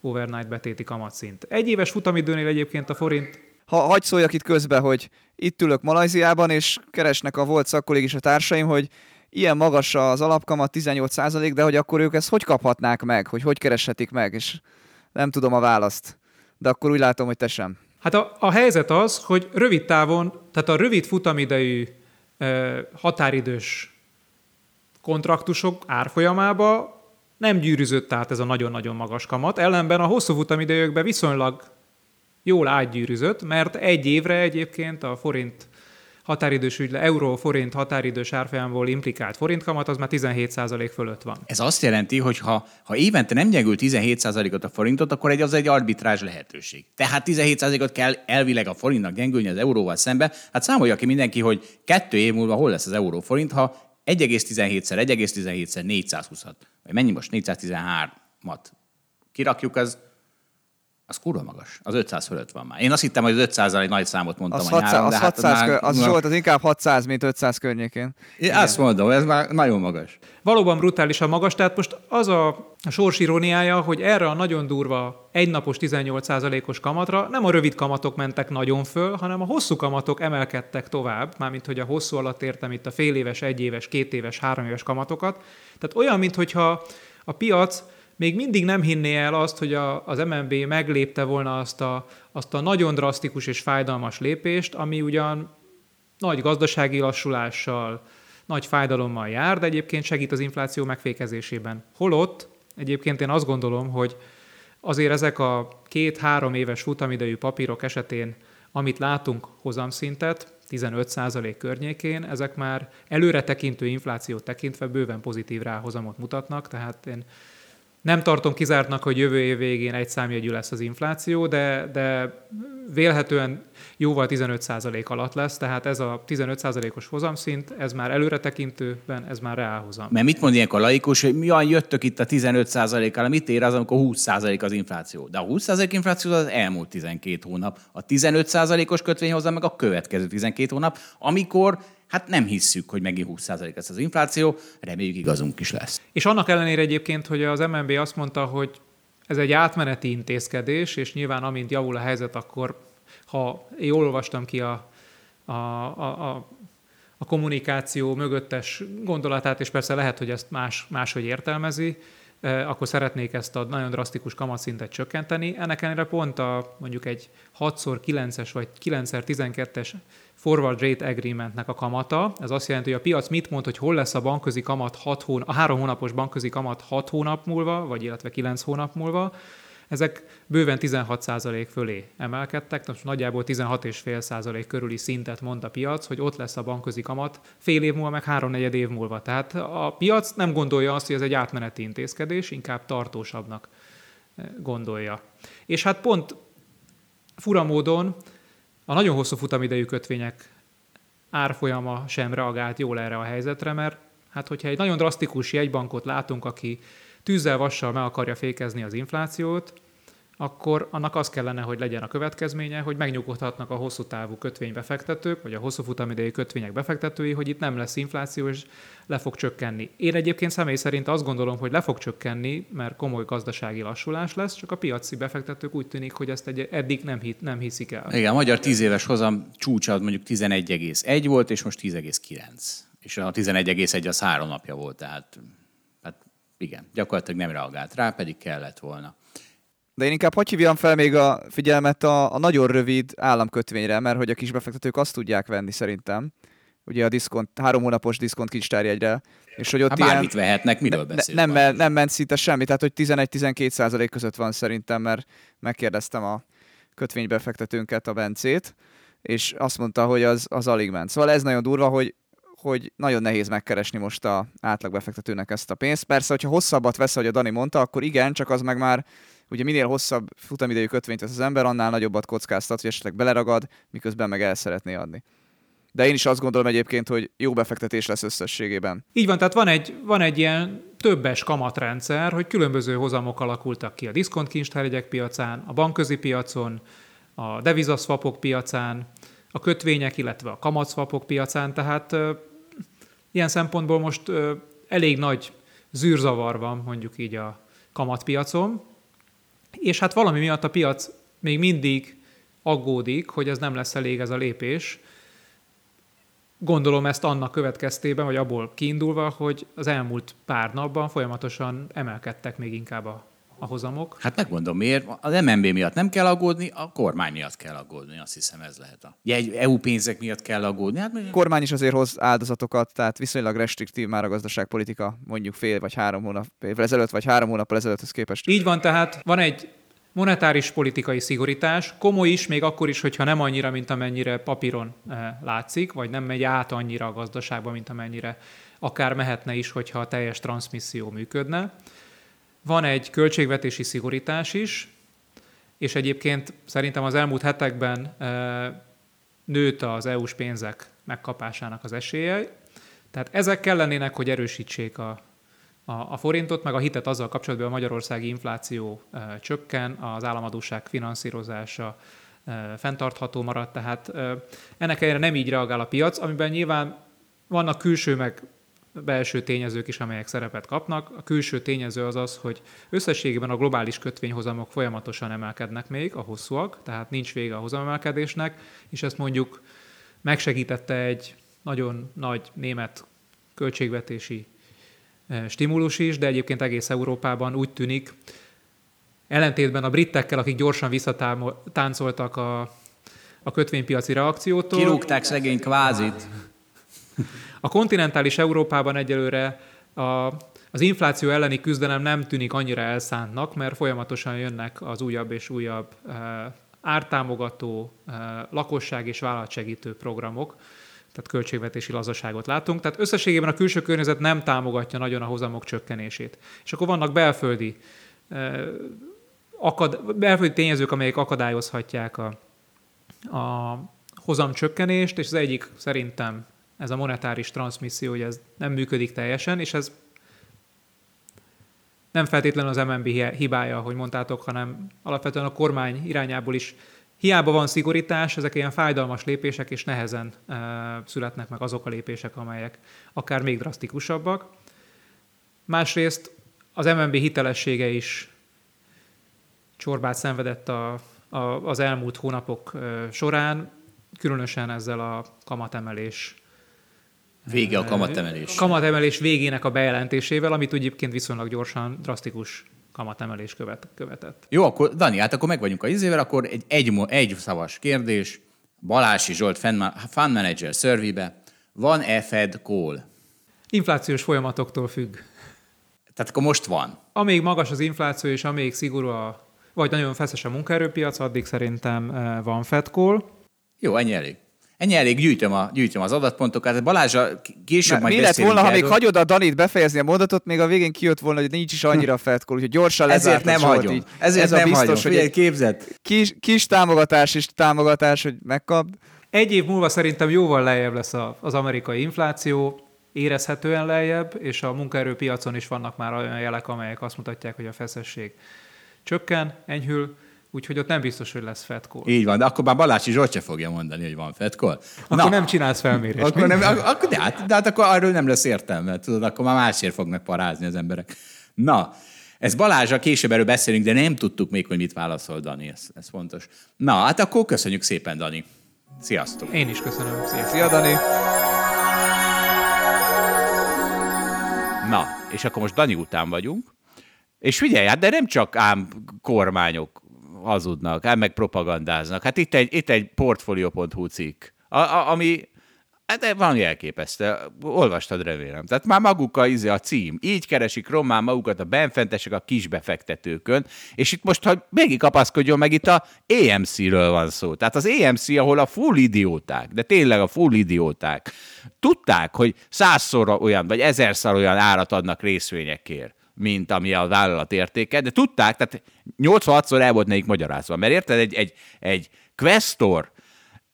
overnight betéti kamatszint. Egy éves futamidőnél egyébként a forint ha hagy szóljak itt közbe, hogy itt ülök Malajziában, és keresnek a volt szakkolég is a társaim, hogy ilyen magas az alapkamat, 18%, de hogy akkor ők ezt hogy kaphatnák meg, hogy hogy kereshetik meg, és nem tudom a választ. De akkor úgy látom, hogy te sem. Hát a, a helyzet az, hogy rövid távon, tehát a rövid futamidejű e, határidős kontraktusok árfolyamába nem gyűrűzött át ez a nagyon-nagyon magas kamat, ellenben a hosszú futamidejükben viszonylag jól átgyűrűzött, mert egy évre egyébként a forint határidős ügyle, euró-forint határidős árfolyamból implikált forintkamat, az már 17% fölött van. Ez azt jelenti, hogy ha, ha évente nem gyengül 17%-ot a forintot, akkor egy, az egy arbitrázs lehetőség. Tehát 17%-ot kell elvileg a forintnak gyengülni az euróval szembe. Hát számolja ki mindenki, hogy kettő év múlva hol lesz az euró-forint, ha 1,17-szer, 1,17-szer 420-at, vagy mennyi most 413-at kirakjuk, az az kurva magas. Az 500 fölött van már. Én azt hittem, hogy az 500 egy nagy számot mondtam az a nyáron, az de 600 hát kö- az volt, az inkább 600, mint 500 környékén. Én Igen. azt mondom, ez már nagyon magas. Valóban brutálisan magas, tehát most az a, a sors iróniája, hogy erre a nagyon durva egynapos 18%-os kamatra nem a rövid kamatok mentek nagyon föl, hanem a hosszú kamatok emelkedtek tovább, mármint hogy a hosszú alatt értem itt a fél éves, egy éves, két éves, három éves kamatokat. Tehát olyan, mintha a piac még mindig nem hinné el azt, hogy a, az MNB meglépte volna azt a, azt a nagyon drasztikus és fájdalmas lépést, ami ugyan nagy gazdasági lassulással, nagy fájdalommal jár, de egyébként segít az infláció megfékezésében. Holott egyébként én azt gondolom, hogy azért ezek a két-három éves futamidejű papírok esetén, amit látunk hozamszintet, 15% környékén, ezek már előre tekintő inflációt tekintve bőven pozitív ráhozamot mutatnak, tehát én nem tartom kizártnak, hogy jövő év végén egy számjegyű lesz az infláció, de, de vélhetően jóval 15% alatt lesz, tehát ez a 15%-os hozamszint, ez már előretekintőben, ez már reálhozam. Mert mit mond ilyenkor a laikus, hogy mi jöttök itt a 15%-kal, mit ér az, amikor 20% az infláció? De a 20% infláció az elmúlt 12 hónap, a 15%-os kötvényhozam meg a következő 12 hónap, amikor hát nem hisszük, hogy megint 20% lesz az infláció, reméljük igazunk is lesz. És annak ellenére egyébként, hogy az MNB azt mondta, hogy ez egy átmeneti intézkedés, és nyilván amint javul a helyzet, akkor ha jól olvastam ki a, a, a, a, a kommunikáció mögöttes gondolatát, és persze lehet, hogy ezt más, máshogy értelmezi, akkor szeretnék ezt a nagyon drasztikus kamatszintet csökkenteni. Ennek ellenére pont a mondjuk egy 6x9-es vagy 9x12-es forward rate agreementnek a kamata. Ez azt jelenti, hogy a piac mit mond, hogy hol lesz a bankközi kamat 6 hónap, a három hónapos bankközi kamat 6 hónap múlva, vagy illetve 9 hónap múlva. Ezek bőven 16% fölé emelkedtek, most nagyjából 16,5% körüli szintet mond a piac, hogy ott lesz a bankközi kamat fél év múlva, meg háromnegyed év múlva. Tehát a piac nem gondolja azt, hogy ez egy átmeneti intézkedés, inkább tartósabbnak gondolja. És hát pont fura módon a nagyon hosszú futamidejű kötvények árfolyama sem reagált jól erre a helyzetre, mert hát hogyha egy nagyon drasztikus jegybankot látunk, aki tűzzel, vassal meg akarja fékezni az inflációt, akkor annak az kellene, hogy legyen a következménye, hogy megnyugodhatnak a hosszú távú kötvénybefektetők, vagy a hosszú futamidejű kötvények befektetői, hogy itt nem lesz infláció, és le fog csökkenni. Én egyébként személy szerint azt gondolom, hogy le fog csökkenni, mert komoly gazdasági lassulás lesz, csak a piaci befektetők úgy tűnik, hogy ezt egy, eddig nem, hit, nem hiszik el. Igen, a magyar 10 éves hozam csúcsa mondjuk 11,1 volt, és most 10,9. És a 11,1 az három napja volt, tehát hát igen, gyakorlatilag nem reagált rá, pedig kellett volna. De én inkább hogy hívjam fel még a figyelmet a, a nagyon rövid államkötvényre, mert hogy a kisbefektetők azt tudják venni szerintem, ugye a diszkont, három hónapos diszkont kincstárjegyre, és hogy ott hát ilyen, bármit vehetnek, miről ne, beszélünk? nem, nem, nem ment szinte semmi, tehát hogy 11-12 százalék között van szerintem, mert megkérdeztem a kötvénybefektetőnket, a Bencét, és azt mondta, hogy az, az alig ment. Szóval ez nagyon durva, hogy hogy nagyon nehéz megkeresni most a átlagbefektetőnek ezt a pénzt. Persze, hogyha hosszabbat vesz, ahogy a Dani mondta, akkor igen, csak az meg már ugye minél hosszabb futamidejű kötvényt vesz az ember, annál nagyobbat kockáztat, hogy esetleg beleragad, miközben meg el szeretné adni. De én is azt gondolom egyébként, hogy jó befektetés lesz összességében. Így van, tehát van egy, van egy ilyen többes kamatrendszer, hogy különböző hozamok alakultak ki a diszkontkincstárjegyek piacán, a bankközi piacon, a devizaszvapok piacán, a kötvények, illetve a kamatszvapok piacán, tehát ö, ilyen szempontból most ö, elég nagy zűrzavar van mondjuk így a kamatpiacon, és hát valami miatt a piac még mindig aggódik, hogy ez nem lesz elég ez a lépés. Gondolom ezt annak következtében, vagy abból kiindulva, hogy az elmúlt pár napban folyamatosan emelkedtek még inkább a, a hozamok. Hát megmondom miért. Az MNB miatt nem kell aggódni, a kormány miatt kell aggódni, azt hiszem ez lehet. A jegy, EU pénzek miatt kell aggódni. Hát, A kormány is azért hoz áldozatokat, tehát viszonylag restriktív már a gazdaságpolitika, mondjuk fél vagy három hónap ezelőtt, vagy három hónappal ezelőtthez képest. Így van, tehát van egy monetáris politikai szigorítás, komoly is, még akkor is, hogyha nem annyira, mint amennyire papíron eh, látszik, vagy nem megy át annyira a gazdaságba, mint amennyire akár mehetne is, hogyha a teljes transmisszió működne. Van egy költségvetési szigorítás is, és egyébként szerintem az elmúlt hetekben nőtt az EU-s pénzek megkapásának az esélye. Tehát ezek kellenének, hogy erősítsék a, a, a forintot, meg a hitet azzal kapcsolatban, hogy a magyarországi infláció e, csökken, az államadóság finanszírozása e, fenntartható maradt, tehát e, ennek ellenére nem így reagál a piac, amiben nyilván vannak külső meg belső tényezők is, amelyek szerepet kapnak. A külső tényező az az, hogy összességében a globális kötvényhozamok folyamatosan emelkednek még, a hosszúak, tehát nincs vége a hozamemelkedésnek, és ezt mondjuk megsegítette egy nagyon nagy német költségvetési stimulus is, de egyébként egész Európában úgy tűnik, ellentétben a britekkel, akik gyorsan visszatáncoltak a, a kötvénypiaci reakciótól. Kirúgták szegény kvázit. A kontinentális Európában egyelőre a, az infláció elleni küzdelem nem tűnik annyira elszántnak, mert folyamatosan jönnek az újabb és újabb e, ártámogató, e, lakosság és vállalatsegítő programok, tehát költségvetési lazaságot látunk. Tehát összességében a külső környezet nem támogatja nagyon a hozamok csökkenését. És akkor vannak belföldi, e, akad, belföldi tényezők, amelyek akadályozhatják a, a hozamcsökkenést, és az egyik szerintem ez a monetáris transmisszió, hogy ez nem működik teljesen, és ez nem feltétlenül az MNB hibája, hogy mondtátok, hanem alapvetően a kormány irányából is hiába van szigorítás, ezek ilyen fájdalmas lépések, és nehezen e, születnek meg azok a lépések, amelyek akár még drasztikusabbak. Másrészt az MNB hitelessége is csorbát szenvedett a, a, az elmúlt hónapok e, során, különösen ezzel a kamatemelés Vége a kamatemelés. Kamatemelés végének a bejelentésével, amit egyébként viszonylag gyorsan, drasztikus kamatemelés követ, követett. Jó, akkor Dani, hát akkor meg vagyunk a izével, akkor egy, egy, egy szavas kérdés. Balási Zsolt Fund Manager survey Van-e Fed call? Inflációs folyamatoktól függ. Tehát akkor most van. Amíg magas az infláció, és amíg szigorú a, vagy nagyon feszes a munkaerőpiac, addig szerintem eh, van Fed call. Jó, ennyi elég. Ennyi elég, gyűjtöm, a, gyűjtöm az adatpontokat. Balázsa később majd Mi lett volna, ha még hagyod a Danit befejezni a mondatot, még a végén kijött volna, hogy nincs is annyira fetkor, úgyhogy gyorsan Ezért nem hagyom. Így. Ezért ez nem a biztos, hagyom. Hogy egy képzett. Kis, kis támogatás és támogatás, hogy megkap. Egy év múlva szerintem jóval lejjebb lesz az amerikai infláció, érezhetően lejjebb, és a munkaerőpiacon is vannak már olyan jelek, amelyek azt mutatják, hogy a feszesség csökken, enyhül, úgyhogy ott nem biztos, hogy lesz fetkol. Így van, de akkor már Balási Zsolt se fogja mondani, hogy van fetkol. Akkor Na, nem csinálsz felmérést. Akkor nem, akkor, de, hát, de hát akkor arról nem lesz értelme, tudod, akkor már másért fognak parázni az emberek. Na, ez Balázsa, később erről beszélünk, de nem tudtuk még, hogy mit válaszol Dani, ez, ez fontos. Na, hát akkor köszönjük szépen, Dani. Sziasztok! Én is köszönöm. Szia, Szia Dani! Na, és akkor most Dani után vagyunk. És figyelj, hát de nem csak ám kormányok hazudnak, hát meg propagandáznak. Hát itt egy, itt egy portfolio.hu cikk, a, a, ami Hát van elképesztő. Olvastad, remélem. Tehát már maguk a, izé, a cím. Így keresik román magukat a benfentesek a kisbefektetőkön, és itt most, ha végig kapaszkodjon meg, itt a EMC-ről van szó. Tehát az EMC, ahol a full idióták, de tényleg a full idióták, tudták, hogy százszor olyan, vagy ezerszer olyan árat adnak részvényekért mint ami a vállalat értéke, de tudták, tehát 86-szor el volt nekik magyarázva, mert érted, egy, egy, egy questor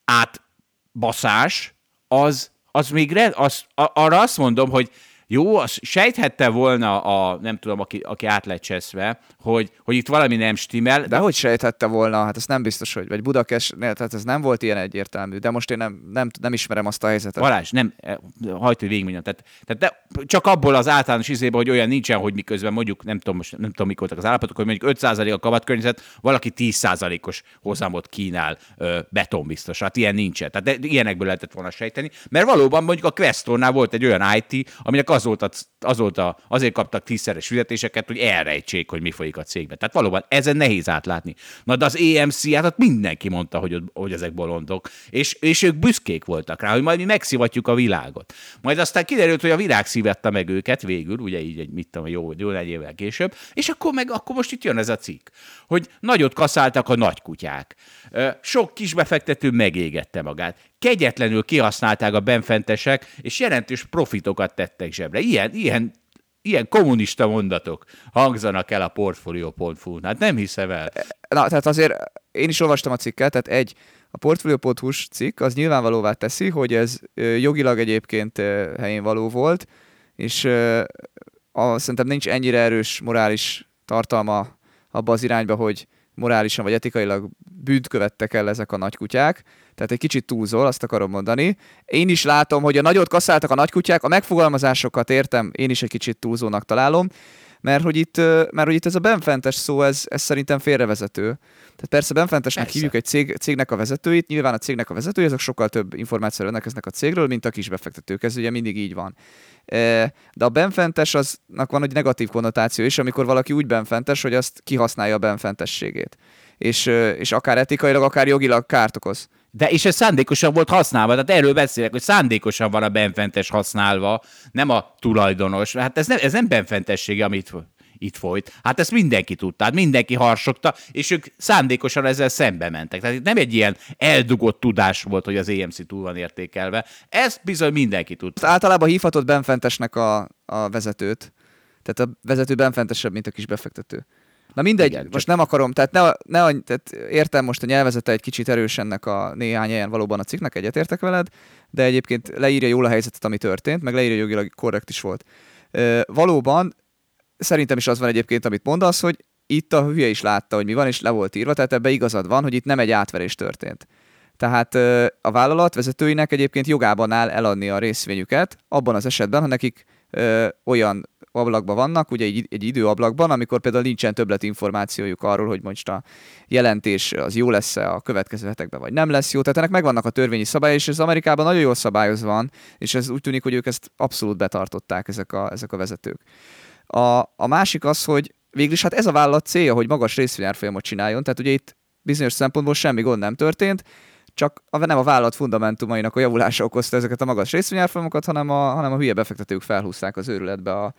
átbaszás, az, az még, az, arra azt mondom, hogy jó, az sejthette volna a, nem tudom, aki, aki át lett cseszve, hogy, hogy itt valami nem stimmel. De hogy sejthette volna? Hát ez nem biztos, hogy, vagy Budakest, tehát ez nem volt ilyen egyértelmű, de most én nem, nem, nem ismerem azt a helyzetet. Balázs, nem, eh, hagyd, hogy végigmondjam. Tehát, tehát de csak abból az általános izébe, hogy olyan nincsen, hogy miközben mondjuk, nem tudom, most, nem tudom, mik voltak az állapotok, hogy mondjuk 5% a kamatkörnyezet, valaki 10%-os hozamot kínál ö, betonbiztos. Hát ilyen nincsen. Tehát de ilyenekből lehetett volna sejteni, mert valóban mondjuk a Questornál volt egy olyan IT, aminek az volt, a, az volt a, azért kaptak tízszeres fizetéseket, hogy elrejtsék, hogy mi folyik a cégben. Tehát valóban ezen nehéz átlátni. Na de az EMC, hát mindenki mondta, hogy, hogy ezek bolondok, és, és ők büszkék voltak rá, hogy majd mi megszivatjuk a világot. Majd aztán kiderült, hogy a világ szívette meg őket végül, ugye így egy, mit tudom, jó, jó egy évvel később, és akkor meg akkor most itt jön ez a cikk, hogy nagyot kaszáltak a nagykutyák. Sok kisbefektető megégette magát kegyetlenül kihasználták a benfentesek, és jelentős profitokat tettek zsebre. Ilyen, ilyen, ilyen kommunista mondatok hangzanak el a portfolio.hu. Hát nem hiszem el. Na, tehát azért én is olvastam a cikket, tehát egy, a portfolio.hu cikk az nyilvánvalóvá teszi, hogy ez jogilag egyébként helyén való volt, és a, szerintem nincs ennyire erős morális tartalma abba az irányba, hogy morálisan vagy etikailag bűnt követtek el ezek a nagykutyák, tehát egy kicsit túlzol, azt akarom mondani. Én is látom, hogy a nagyot kaszáltak a nagykutyák, a megfogalmazásokat értem, én is egy kicsit túlzónak találom. Mert hogy itt, mert hogy itt ez a benfentes szó, ez, ez szerintem félrevezető. Tehát persze benfentesnek Persze. hívjuk egy cég, cégnek a vezetőit, nyilván a cégnek a vezetői, azok sokkal több információra rendelkeznek a cégről, mint a kisbefektetők, ez ugye mindig így van. De a benfentes aznak van egy negatív konnotáció is, amikor valaki úgy benfentes, hogy azt kihasználja a benfentességét. És, és akár etikailag, akár jogilag kárt okoz. De és ez szándékosan volt használva, tehát erről beszélek, hogy szándékosan van a benfentes használva, nem a tulajdonos. Hát ez nem, ez nem benfentessége, amit itt folyt. Hát ezt mindenki tudta, hát mindenki harsogta, és ők szándékosan ezzel szembe mentek. Tehát itt nem egy ilyen eldugott tudás volt, hogy az EMC túl van értékelve. Ezt bizony mindenki tudta. Általában hívhatod benfentesnek a, a vezetőt. Tehát a vezető benfentesebb, mint a kis befektető. Na mindegy, Igen, Igen, csak- most nem akarom, tehát, ne, ne, tehát értem most a nyelvezete egy kicsit erős ennek a néhány helyen valóban a cikknek, egyetértek veled, de egyébként leírja jól a helyzetet, ami történt, meg leírja jogilag korrekt is volt. Ö, valóban szerintem is az van egyébként, amit mondasz, hogy itt a hülye is látta, hogy mi van, és le volt írva, tehát ebbe igazad van, hogy itt nem egy átverés történt. Tehát a vállalat vezetőinek egyébként jogában áll eladni a részvényüket, abban az esetben, ha nekik ö, olyan ablakban vannak, ugye egy, egy időablakban, amikor például nincsen többlet információjuk arról, hogy most a jelentés az jó lesz-e a következő hetekben, vagy nem lesz jó. Tehát ennek megvannak a törvényi szabályai, és ez Amerikában nagyon jól szabályozva van, és ez úgy tűnik, hogy ők ezt abszolút betartották, ezek a, ezek a vezetők. A, a másik az, hogy végül is hát ez a vállalat célja, hogy magas részvényárfolyamot csináljon, tehát ugye itt bizonyos szempontból semmi gond nem történt, csak a, nem a vállalat fundamentumainak a javulása okozta ezeket a magas részvényárfolyamokat, hanem a, hanem a hülye befektetők felhúzták az őrületbe a,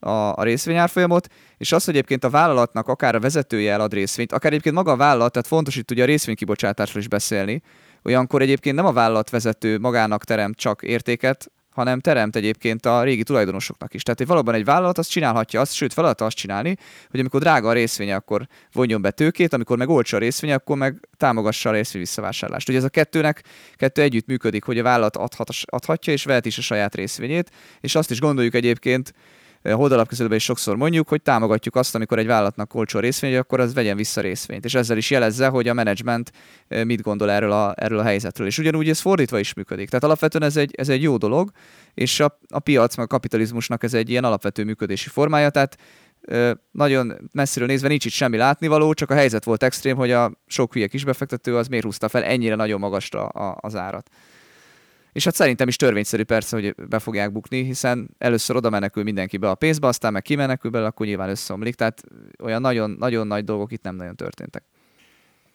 a, a részvényárfolyamot, és az, hogy egyébként a vállalatnak akár a vezetője elad részvényt, akár egyébként maga a vállalat, tehát fontos itt ugye a részvénykibocsátásról is beszélni, olyankor egyébként nem a vállalat vezető magának teremt csak értéket, hanem teremt egyébként a régi tulajdonosoknak is. Tehát valóban egy vállalat azt csinálhatja, azt, sőt feladata azt csinálni, hogy amikor drága a részvénye, akkor vonjon be tőkét, amikor meg olcsó a részvénye, akkor meg támogassa a részvény visszavásárlást. Ugye ez a kettőnek kettő együtt működik, hogy a vállalat adhat, adhatja és vehet is a saját részvényét, és azt is gondoljuk egyébként, holdalapkezelőben is sokszor mondjuk, hogy támogatjuk azt, amikor egy vállalatnak olcsó részvény, akkor az vegyen vissza részvényt. És ezzel is jelezze, hogy a menedzsment eh, mit gondol erről a, erről a helyzetről. És ugyanúgy ez fordítva is működik. Tehát alapvetően ez egy, ez egy jó dolog, és a, a piac, meg a kapitalizmusnak ez egy ilyen alapvető működési formája, tehát ö, nagyon messziről nézve nincs itt semmi látnivaló, csak a helyzet volt extrém, hogy a sok hülye kisbefektető az miért húzta fel ennyire nagyon magasra a, az árat. És hát szerintem is törvényszerű persze, hogy be fogják bukni, hiszen először oda menekül mindenki be a pénzbe, aztán meg kimenekül bele, akkor nyilván összeomlik. Tehát olyan nagyon, nagyon nagy dolgok itt nem nagyon történtek.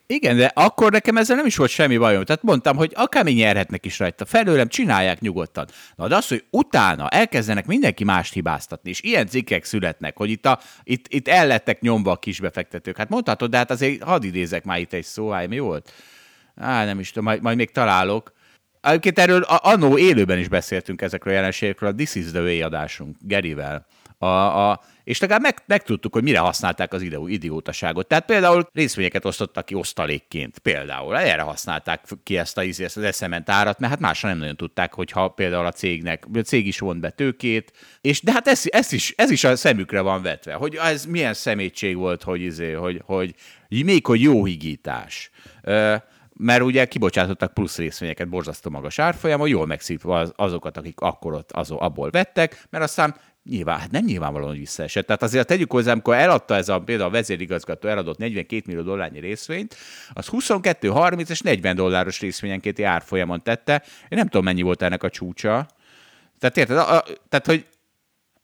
Igen, de akkor nekem ezzel nem is volt semmi bajom. Tehát mondtam, hogy akármi nyerhetnek is rajta. Felőlem csinálják nyugodtan. Na de az, hogy utána elkezdenek mindenki mást hibáztatni, és ilyen cikkek születnek, hogy itt, a, itt, itt el lettek nyomva a kisbefektetők. Hát mondhatod, de hát azért hadd idézek már itt egy szó, mi volt? Á, nem is tudom, majd, majd még találok. Egyébként erről annó élőben is beszéltünk ezekről a jelenségekről, a This is the Way adásunk Gerivel. A, a, és legalább meg, megtudtuk, hogy mire használták az idő, idiótaságot. Tehát például részvényeket osztottak ki osztalékként. Például erre használták ki ezt, a, izé- ezt az eszement árat, mert hát másra nem nagyon tudták, hogyha például a cégnek, a cég is vont be tőkét, és de hát ez, ez, is, ez is a szemükre van vetve, hogy ez milyen szemétség volt, hogy, izé, hogy, hogy még hogy jó higítás. Ö, mert ugye kibocsátottak plusz részvényeket borzasztó magas árfolyamon, jól megszívva az, azokat, akik akkor ott az, abból vettek, mert aztán nyilván, hát nem nyilvánvalóan, hogy visszaesett. Tehát azért tegyük hozzá, amikor eladta ez a, például a vezérigazgató eladott 42 millió dollárnyi részvényt, az 22, 30 és 40 dolláros részvényenkénti árfolyamon tette. Én nem tudom, mennyi volt ennek a csúcsa. Tehát érted? A, a, tehát, hogy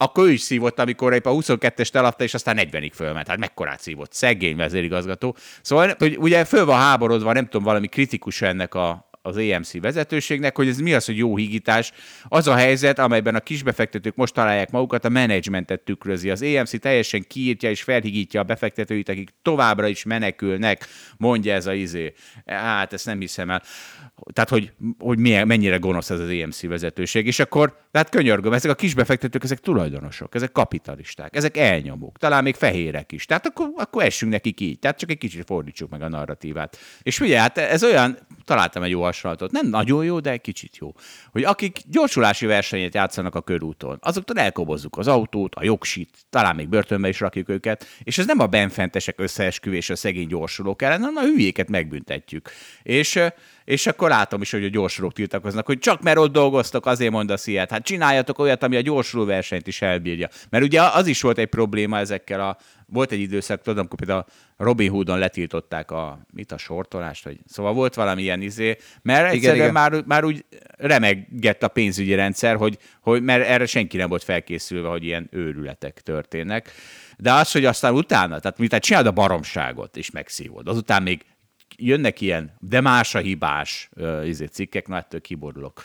akkor ő is szívott, amikor épp a 22-est eladta, és aztán 40-ig fölment. Hát mekkorát szívott? Szegény vezérigazgató. Szóval, hogy ugye föl van háborodva, nem tudom, valami kritikus ennek a, az EMC vezetőségnek, hogy ez mi az, hogy jó hígítás. Az a helyzet, amelyben a kisbefektetők most találják magukat, a menedzsmentet tükrözi. Az EMC teljesen kiírtja és felhigítja a befektetőit, akik továbbra is menekülnek, mondja ez a izé. Hát ezt nem hiszem el. Tehát, hogy, hogy milyen, mennyire gonosz ez az EMC vezetőség. És akkor, tehát könyörgöm, ezek a kisbefektetők, ezek tulajdonosok, ezek kapitalisták, ezek elnyomók, talán még fehérek is. Tehát akkor, akkor essünk nekik így. Tehát csak egy kicsit fordítsuk meg a narratívát. És ugye, hát ez olyan, találtam egy jó hasonlatot, nem nagyon jó, de kicsit jó. Hogy akik gyorsulási versenyet játszanak a körúton, azoktól elkobozzuk az autót, a jogsit, talán még börtönbe is rakjuk őket, és ez nem a benfentesek összeesküvés a szegény gyorsulók ellen, hanem a hülyéket megbüntetjük. És, és akkor látom is, hogy a gyorsulók tiltakoznak, hogy csak mert ott dolgoztok, azért mondasz ilyet. Hát csináljatok olyat, ami a gyorsuló versenyt is elbírja. Mert ugye az is volt egy probléma ezekkel a volt egy időszak, tudom, amikor például Robin Hoodon letiltották a, mit a sortolást, vagy szóval volt valami ilyen izé, mert egyszerűen igen, igen. Már, már úgy remegett a pénzügyi rendszer, hogy, hogy, mert erre senki nem volt felkészülve, hogy ilyen őrületek történnek. De az, hogy aztán utána, tehát mint csinálod a baromságot, és megszívod, azután még jönnek ilyen, de más a hibás uh, izé, cikkek, na ettől kiborulok.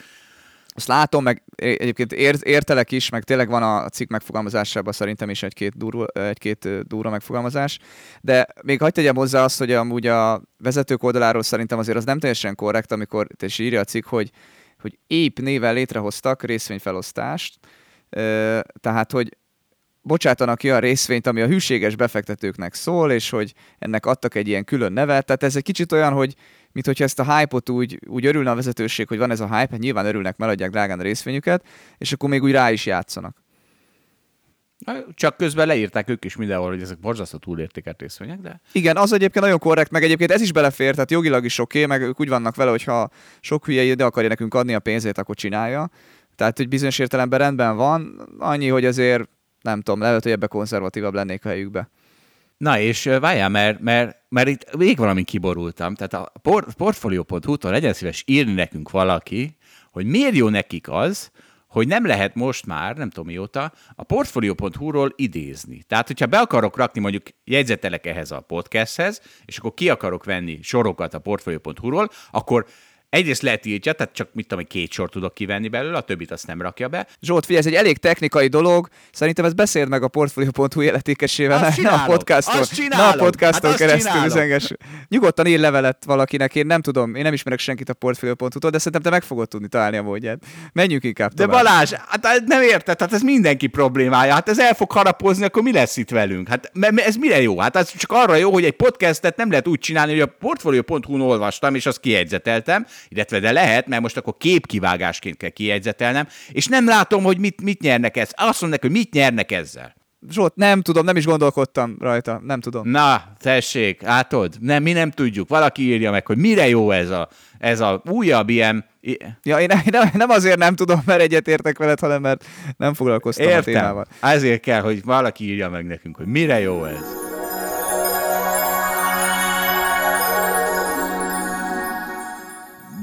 Azt látom, meg egyébként ér, értelek is, meg tényleg van a cikk megfogalmazásában szerintem is egy-két durva, egy-két durva megfogalmazás, de még hagyd tegyem hozzá azt, hogy amúgy a vezetők oldaláról szerintem azért az nem teljesen korrekt, amikor és írja a cikk, hogy, hogy épp néven létrehoztak részvényfelosztást, tehát, hogy bocsátanak ki a részvényt, ami a hűséges befektetőknek szól, és hogy ennek adtak egy ilyen külön nevet. Tehát ez egy kicsit olyan, hogy mint hogyha ezt a hype-ot úgy, úgy örülne a vezetőség, hogy van ez a hype, hát nyilván örülnek, mert adják drágán a részvényüket, és akkor még úgy rá is játszanak. Csak közben leírták ők is mindenhol, hogy ezek borzasztó túlértékelt részvények, de... Igen, az egyébként nagyon korrekt, meg egyébként ez is belefér, tehát jogilag is oké, meg ők úgy vannak vele, hogy ha sok hülye ide akarja nekünk adni a pénzét, akkor csinálja. Tehát, hogy bizonyos értelemben rendben van, annyi, hogy azért nem tudom, lehet, hogy ebbe konzervatívabb lennék a helyükbe. Na és várjál, mert, mert, mert itt még valami kiborultam. Tehát a portfolio.hu-tól legyen szíves írni nekünk valaki, hogy miért jó nekik az, hogy nem lehet most már, nem tudom mióta, a portfolio.hu-ról idézni. Tehát, hogyha be akarok rakni mondjuk jegyzetelek ehhez a podcasthez, és akkor ki akarok venni sorokat a portfolio.hu-ról, akkor Egyrészt letiltja, tehát csak mit tudom, két sor tudok kivenni belőle, a többit azt nem rakja be. Zsolt, figyelj, ez egy elég technikai dolog, szerintem ez beszéld meg a Portfolio.hu életékesével, ne a podcaston, ne a podcaston hát keresztül üzenges. Nyugodtan ír levelet valakinek, én nem tudom, én nem ismerek senkit a Portfolio.hu-tól, de szerintem te meg fogod tudni találni a módját. Menjünk inkább tovább. De Balázs, hát nem érted, hát ez mindenki problémája, hát ez el fog harapozni, akkor mi lesz itt velünk? Hát ez mire jó? Hát ez csak arra jó, hogy egy podcastet nem lehet úgy csinálni, hogy a Portfolio.hu-n olvastam, és azt kiegyzeteltem, illetve de lehet, mert most akkor képkivágásként kell kijegyzetelnem, és nem látom, hogy mit, mit nyernek ez. Azt mondják, hogy mit nyernek ezzel. Zsolt, nem tudom, nem is gondolkodtam rajta, nem tudom. Na, tessék, átod, nem, mi nem tudjuk. Valaki írja meg, hogy mire jó ez a, ez a újabb ilyen... Ja, én nem, nem azért nem tudom, mert egyetértek veled, hanem mert nem foglalkoztam Értem. a témával. Ezért kell, hogy valaki írja meg nekünk, hogy mire jó ez.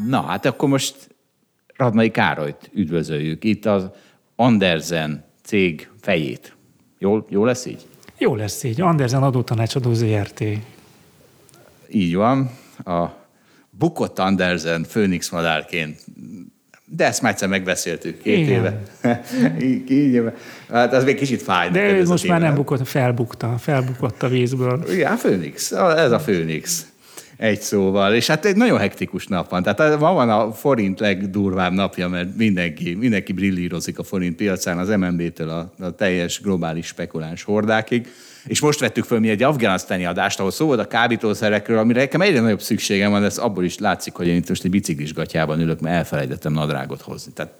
Na, hát akkor most Radnai Károlyt üdvözöljük. Itt az Andersen cég fejét. Jó, jó lesz így? Jó lesz így. Andersen adótanácsadó ZRT. Így van. A bukott Andersen Phoenix madárként de ezt már egyszer megbeszéltük két Igen. éve. így, így, hát az még kicsit fáj. De ő most már nem bukott, felbukta, felbukott a vízből. Igen, a Phoenix, ez a Phoenix egy szóval. És hát egy nagyon hektikus nap van. Tehát ma van a forint legdurvább napja, mert mindenki, mindenki brillírozik a forint piacán, az MNB-től a, a teljes globális spekuláns hordákig. És most vettük föl mi egy afganisztáni adást, ahol szó volt a kábítószerekről, amire nekem egyre nagyobb szükségem van, de ez abból is látszik, hogy én itt most egy biciklis gatyában ülök, mert elfelejtettem nadrágot hozni. Tehát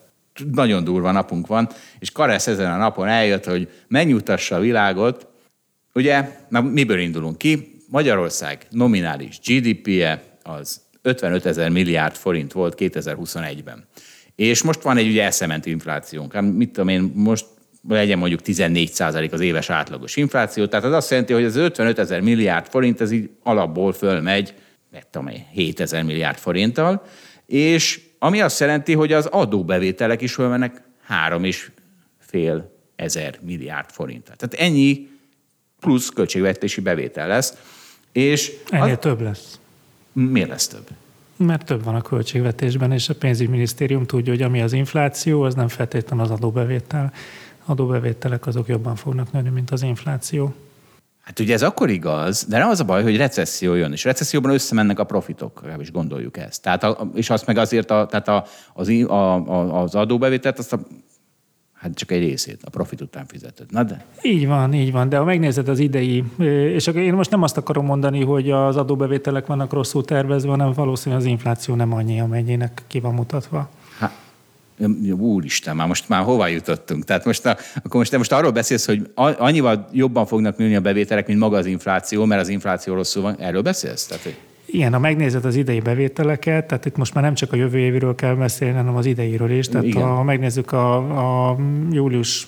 nagyon durva napunk van, és Karesz ezen a napon eljött, hogy megnyugtassa a világot. Ugye, na miből indulunk ki? Magyarország nominális GDP-je az 55 ezer milliárd forint volt 2021-ben. És most van egy ugye eszement inflációnk. Hát mit tudom én, most legyen mondjuk 14% az éves átlagos infláció, tehát az azt jelenti, hogy az 55 ezer milliárd forint, ez így alapból fölmegy, mit tudom én, 7 ezer milliárd forinttal, és ami azt jelenti, hogy az adóbevételek is fölmennek 3,5 ezer milliárd forint. Tehát ennyi plusz költségvetési bevétel lesz. És Ennél az... több lesz. Miért lesz több? Mert több van a költségvetésben, és a pénzügyminisztérium tudja, hogy ami az infláció, az nem feltétlenül az adóbevétel. Adóbevételek azok jobban fognak nőni, mint az infláció. Hát ugye ez akkor igaz, de nem az a baj, hogy recesszió jön, és recesszióban összemennek a profitok, legalábbis gondoljuk ezt. Tehát a, és azt meg azért a, tehát a, az, a, a, az adóbevételt azt a Hát csak egy részét, a profit után fizeted. Na de? Így van, így van, de ha megnézed az idei, és én most nem azt akarom mondani, hogy az adóbevételek vannak rosszul tervezve, hanem valószínűleg az infláció nem annyi, amennyinek ki van mutatva. Hát, úristen, már most már hova jutottunk? Tehát most, a, akkor most te most arról beszélsz, hogy annyival jobban fognak nőni a bevételek, mint maga az infláció, mert az infláció rosszul van. Erről beszélsz? Tehát, hogy... Igen, ha megnézed az idei bevételeket, tehát itt most már nem csak a jövő évről kell beszélni, hanem az ideiről is. Tehát Igen. ha megnézzük a, a július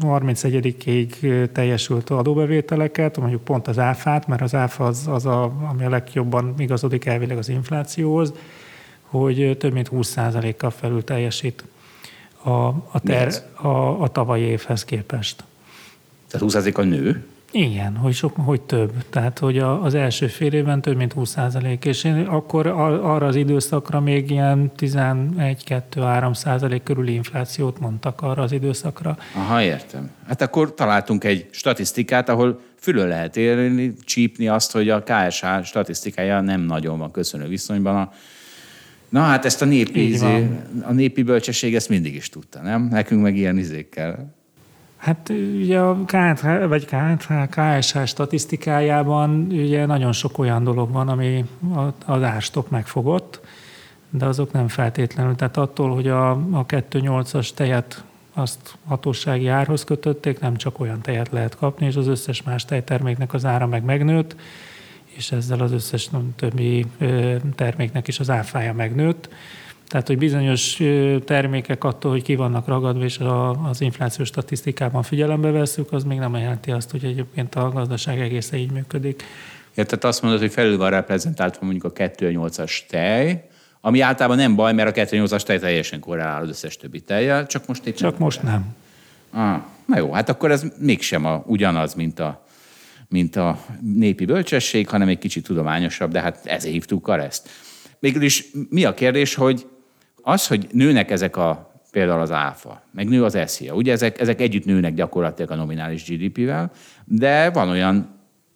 31-ig teljesült adóbevételeket, mondjuk pont az áfát, mert az áfa az, az a, ami a legjobban igazodik elvileg az inflációhoz, hogy több mint 20%-kal felül teljesít a, a, ter, a, a tavalyi évhez képest. Tehát 20%-kal nő? Igen, hogy, sok, hogy több. Tehát, hogy a, az első fél évben több mint 20 százalék, és én akkor arra az időszakra még ilyen 11-2-3 százalék körüli inflációt mondtak arra az időszakra. Aha, értem. Hát akkor találtunk egy statisztikát, ahol fülön lehet érni, csípni azt, hogy a KSH statisztikája nem nagyon van köszönő viszonyban a Na hát ezt a népi, izé, a népi bölcsesség ezt mindig is tudta, nem? Nekünk meg ilyen izékkel Hát ugye a KTH, vagy KTH, KSH statisztikájában ugye nagyon sok olyan dolog van, ami az árstop megfogott, de azok nem feltétlenül. Tehát attól, hogy a, a 2.8-as tejet azt hatósági árhoz kötötték, nem csak olyan tejet lehet kapni, és az összes más tejterméknek az ára meg megnőtt, és ezzel az összes többi terméknek is az áfája megnőtt. Tehát, hogy bizonyos termékek attól, hogy ki vannak ragadva, és az inflációs statisztikában figyelembe veszük, az még nem jelenti azt, hogy egyébként a gazdaság egészen így működik. Ja, tehát azt mondod, hogy felül van reprezentálva mondjuk a 2.8-as tej, ami általában nem baj, mert a 2.8-as tej teljesen korrelál az összes többi tejjel, csak most itt Csak nem most nem. Ah, na jó, hát akkor ez mégsem a, ugyanaz, mint a, mint a népi bölcsesség, hanem egy kicsit tudományosabb, de hát ezért hívtuk ezt. Mégis mi a kérdés, hogy az, hogy nőnek ezek a például az áfa, meg nő az SZIA, ugye ezek, ezek együtt nőnek gyakorlatilag a nominális GDP-vel, de van olyan,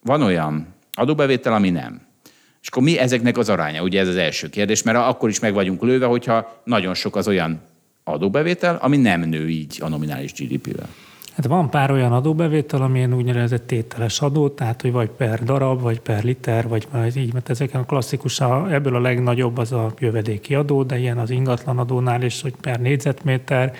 van olyan adóbevétel, ami nem. És akkor mi ezeknek az aránya? Ugye ez az első kérdés, mert akkor is meg vagyunk lőve, hogyha nagyon sok az olyan adóbevétel, ami nem nő így a nominális GDP-vel. Hát van pár olyan adóbevétel, amilyen úgynevezett tételes adó, tehát hogy vagy per darab, vagy per liter, vagy így, mert ezek a klasszikus, ebből a legnagyobb az a jövedéki adó, de ilyen az ingatlan adónál is, hogy per négyzetméter,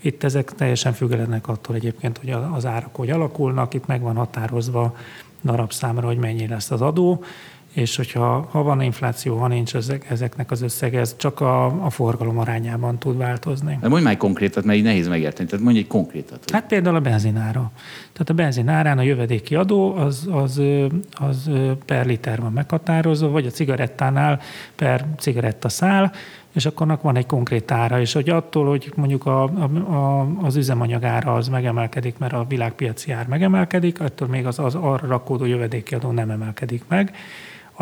itt ezek teljesen függetlenek attól egyébként, hogy az árak hogy alakulnak, itt meg van határozva darabszámra, hogy mennyi lesz az adó, és hogyha ha van infláció, ha nincs ezek, ezeknek az összege, ez csak a, a forgalom arányában tud változni. De mondj már konkrétat, mert így nehéz megérteni. Tehát mondj egy konkrétat. Hogy... Hát például a benzinára. Tehát a benzinárán a jövedéki adó az, az, az per liter van meghatározva, vagy a cigarettánál per cigarettaszál, és akkor van egy konkrét ára, és hogy attól, hogy mondjuk a, a, a, az üzemanyagára az megemelkedik, mert a világpiaci ár megemelkedik, attól még az, az arra rakódó jövedéki adó nem emelkedik meg.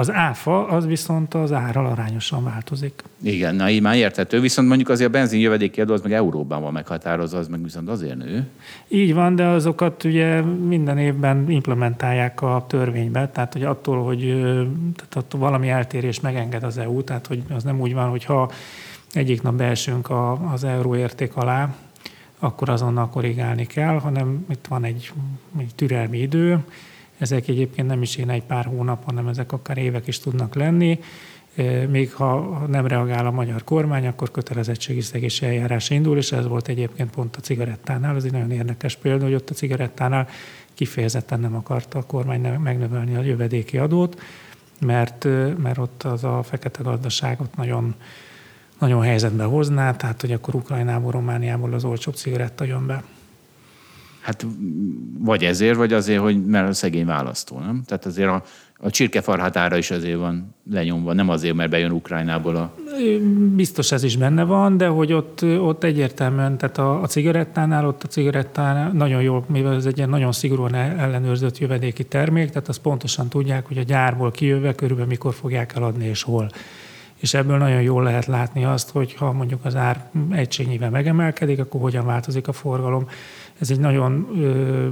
Az áfa az viszont az árral arányosan változik. Igen, na így már érthető. Viszont mondjuk azért a benzin jövedéki adó az meg euróban van meghatározva, az meg viszont azért nő. Így van, de azokat ugye minden évben implementálják a törvénybe, tehát hogy attól, hogy tehát attól valami eltérés megenged az EU, tehát hogy az nem úgy van, hogy ha egyik nap beesünk a, az euró érték alá, akkor azonnal korrigálni kell, hanem itt van egy, egy türelmi idő, ezek egyébként nem is én egy pár hónap, hanem ezek akár évek is tudnak lenni. Még ha nem reagál a magyar kormány, akkor kötelezettségi szegési eljárás indul, és ez volt egyébként pont a cigarettánál. Ez egy nagyon érdekes példa, hogy ott a cigarettánál kifejezetten nem akarta a kormány megnövelni a jövedéki adót, mert, mert ott az a fekete gazdaságot nagyon, nagyon helyzetbe hozná, tehát hogy akkor Ukrajnából, Romániából az olcsóbb cigaretta jön be. Hát vagy ezért, vagy azért, hogy mert a szegény választó, nem? Tehát azért a, a csirkefarhatára is azért van lenyomva, nem azért, mert bejön Ukrajnából a... Biztos ez is benne van, de hogy ott, ott egyértelműen, tehát a, a cigarettánál, ott a cigarettánál nagyon jó, mivel ez egy ilyen nagyon szigorúan ellenőrzött jövedéki termék, tehát azt pontosan tudják, hogy a gyárból kijöve körülbelül mikor fogják eladni és hol és ebből nagyon jól lehet látni azt, hogy ha mondjuk az ár egységnyilván megemelkedik, akkor hogyan változik a forgalom. Ez egy nagyon ö,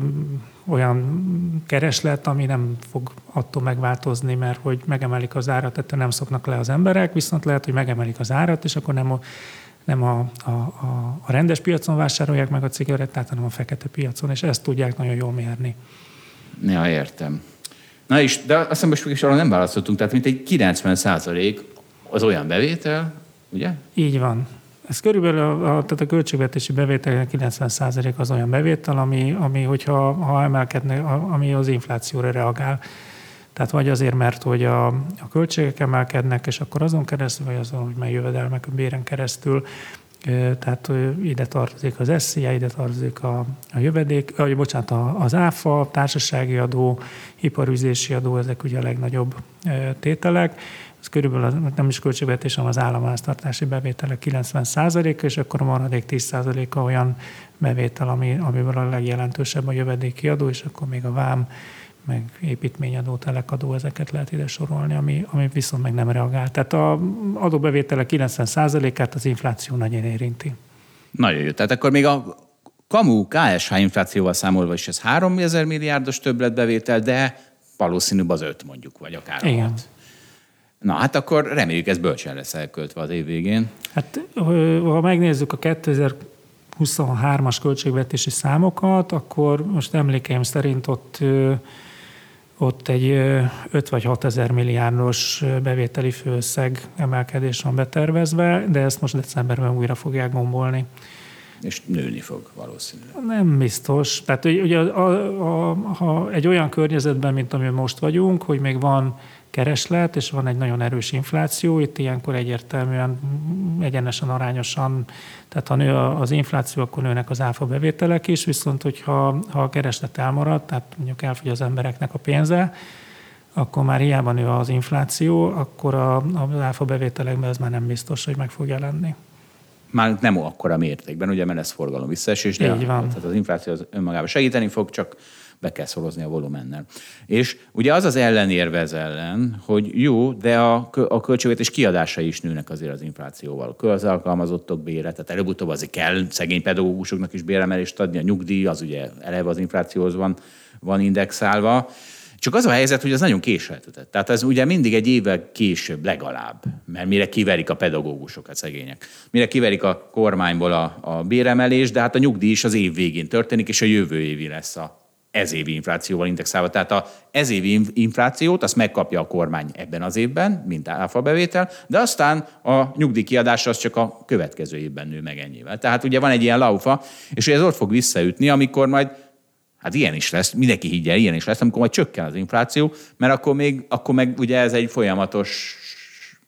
olyan kereslet, ami nem fog attól megváltozni, mert hogy megemelik az árat, ettől nem szoknak le az emberek, viszont lehet, hogy megemelik az árat, és akkor nem a, nem a, a, a, a rendes piacon vásárolják meg a cigarettát, hanem a fekete piacon, és ezt tudják nagyon jól mérni. Ja, értem. Na és, de azt hiszem, most is arra nem választottunk, tehát mint egy 90 százalék az olyan bevétel, ugye? Így van. Ez körülbelül a, a, tehát a költségvetési bevétel 90% az olyan bevétel, ami, ami hogyha ha emelkedne, ami az inflációra reagál. Tehát vagy azért, mert hogy a, a költségek emelkednek, és akkor azon keresztül, vagy azon, hogy mely jövedelmek a béren keresztül, tehát ide tartozik az SZIA, ide tartozik a, a jövedék, vagy bocsánat, az ÁFA, társasági adó, iparüzési adó, ezek ugye a legnagyobb tételek. Körülbelül az, nem is költségvetés, hanem az államháztartási bevételek 90%-a, és akkor a maradék 10%-a olyan bevétel, ami, amiből a legjelentősebb a jövedéki adó, és akkor még a vám, meg építményadó, telekadó, ezeket lehet ide sorolni, ami, ami viszont meg nem reagál. Tehát a adóbevételek 90%-át az infláció nagyon érinti. Nagyon jó. Tehát akkor még a kamu KSH inflációval számolva is ez 3000 milliárdos többletbevétel, de valószínűbb az 5 mondjuk, vagy akár Igen. 6. Na hát akkor reméljük ez bölcsen lesz elköltve az év végén. Hát ha megnézzük a 2023-as költségvetési számokat, akkor most emlékeim szerint ott ott egy 5 vagy 6 ezer milliárdos bevételi főszeg emelkedés van betervezve, de ezt most decemberben újra fogják gombolni. És nőni fog valószínűleg. Nem biztos. Tehát ugye a, a, a, ha egy olyan környezetben, mint ami most vagyunk, hogy még van kereslet, és van egy nagyon erős infláció, itt ilyenkor egyértelműen egyenesen, arányosan, tehát ha nő az infláció, akkor nőnek az áfa bevételek is, viszont hogyha ha a kereslet elmarad, tehát mondjuk elfogy az embereknek a pénze, akkor már hiába nő az infláció, akkor a, az áfa bevételekben ez már nem biztos, hogy meg fog jelenni. Már nem akkora mértékben, ugye, mert ez forgalom visszaesés, de Így van. tehát az infláció az önmagában segíteni fog, csak be kell szorozni a volumennel. És ugye az az ellenérve ez ellen, hogy jó, de a, a költségvetés kiadásai is nőnek azért az inflációval. Közalkalmazottok bére, tehát előbb-utóbb azért kell szegény pedagógusoknak is béremelést adni, a nyugdíj az ugye eleve az inflációhoz van, van indexálva. Csak az a helyzet, hogy az nagyon késeltetett. Tehát ez ugye mindig egy évvel később legalább, mert mire kiverik a pedagógusokat szegények. Mire kiverik a kormányból a, a béremelés, de hát a nyugdíj is az év végén történik, és a jövő évi lesz a ez évi inflációval indexálva. Tehát a ez évi inflációt azt megkapja a kormány ebben az évben, mint áfa bevétel, de aztán a nyugdíjkiadás az csak a következő évben nő meg ennyivel. Tehát ugye van egy ilyen laufa, és ez ott fog visszaütni, amikor majd Hát ilyen is lesz, mindenki higgye, ilyen is lesz, amikor majd csökken az infláció, mert akkor még, akkor meg ugye ez egy folyamatos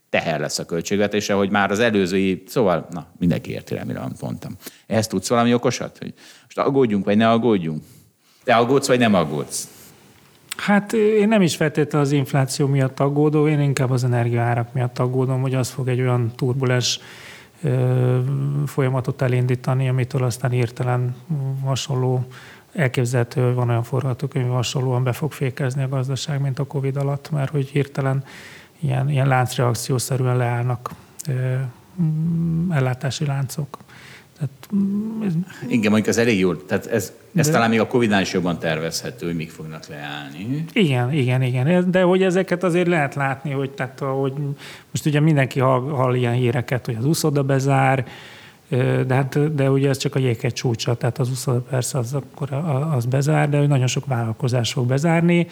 teher lesz a költségvetése, hogy már az előző év, szóval, na, mindenki érti, remélem, mondtam. Ehhez tudsz valami okosat? Hogy most aggódjunk, vagy ne aggódjunk? Te aggódsz, vagy nem aggódsz? Hát én nem is feltétlenül az infláció miatt aggódom, én inkább az energiaárak miatt aggódom, hogy az fog egy olyan turbulens folyamatot elindítani, amitől aztán hirtelen hasonló elképzelhető, hogy van olyan forgatókönyv, hasonlóan be fog fékezni a gazdaság, mint a Covid alatt, mert hogy hirtelen ilyen, ilyen láncreakciószerűen leállnak ellátási láncok. Tehát, mm, ez... Igen, mondjuk az elég jó. Tehát ez, ez de... talán még a Covid-nál is jobban tervezhető, hogy mik fognak leállni. Igen, igen, igen. De hogy ezeket azért lehet látni, hogy, tehát, hogy most ugye mindenki hall, hall ilyen híreket, hogy az úszoda bezár, de, hát, de ugye ez csak a jéghegy csúcsa, tehát az úszoda persze az, akkor az bezár, de nagyon sok vállalkozás fog bezárni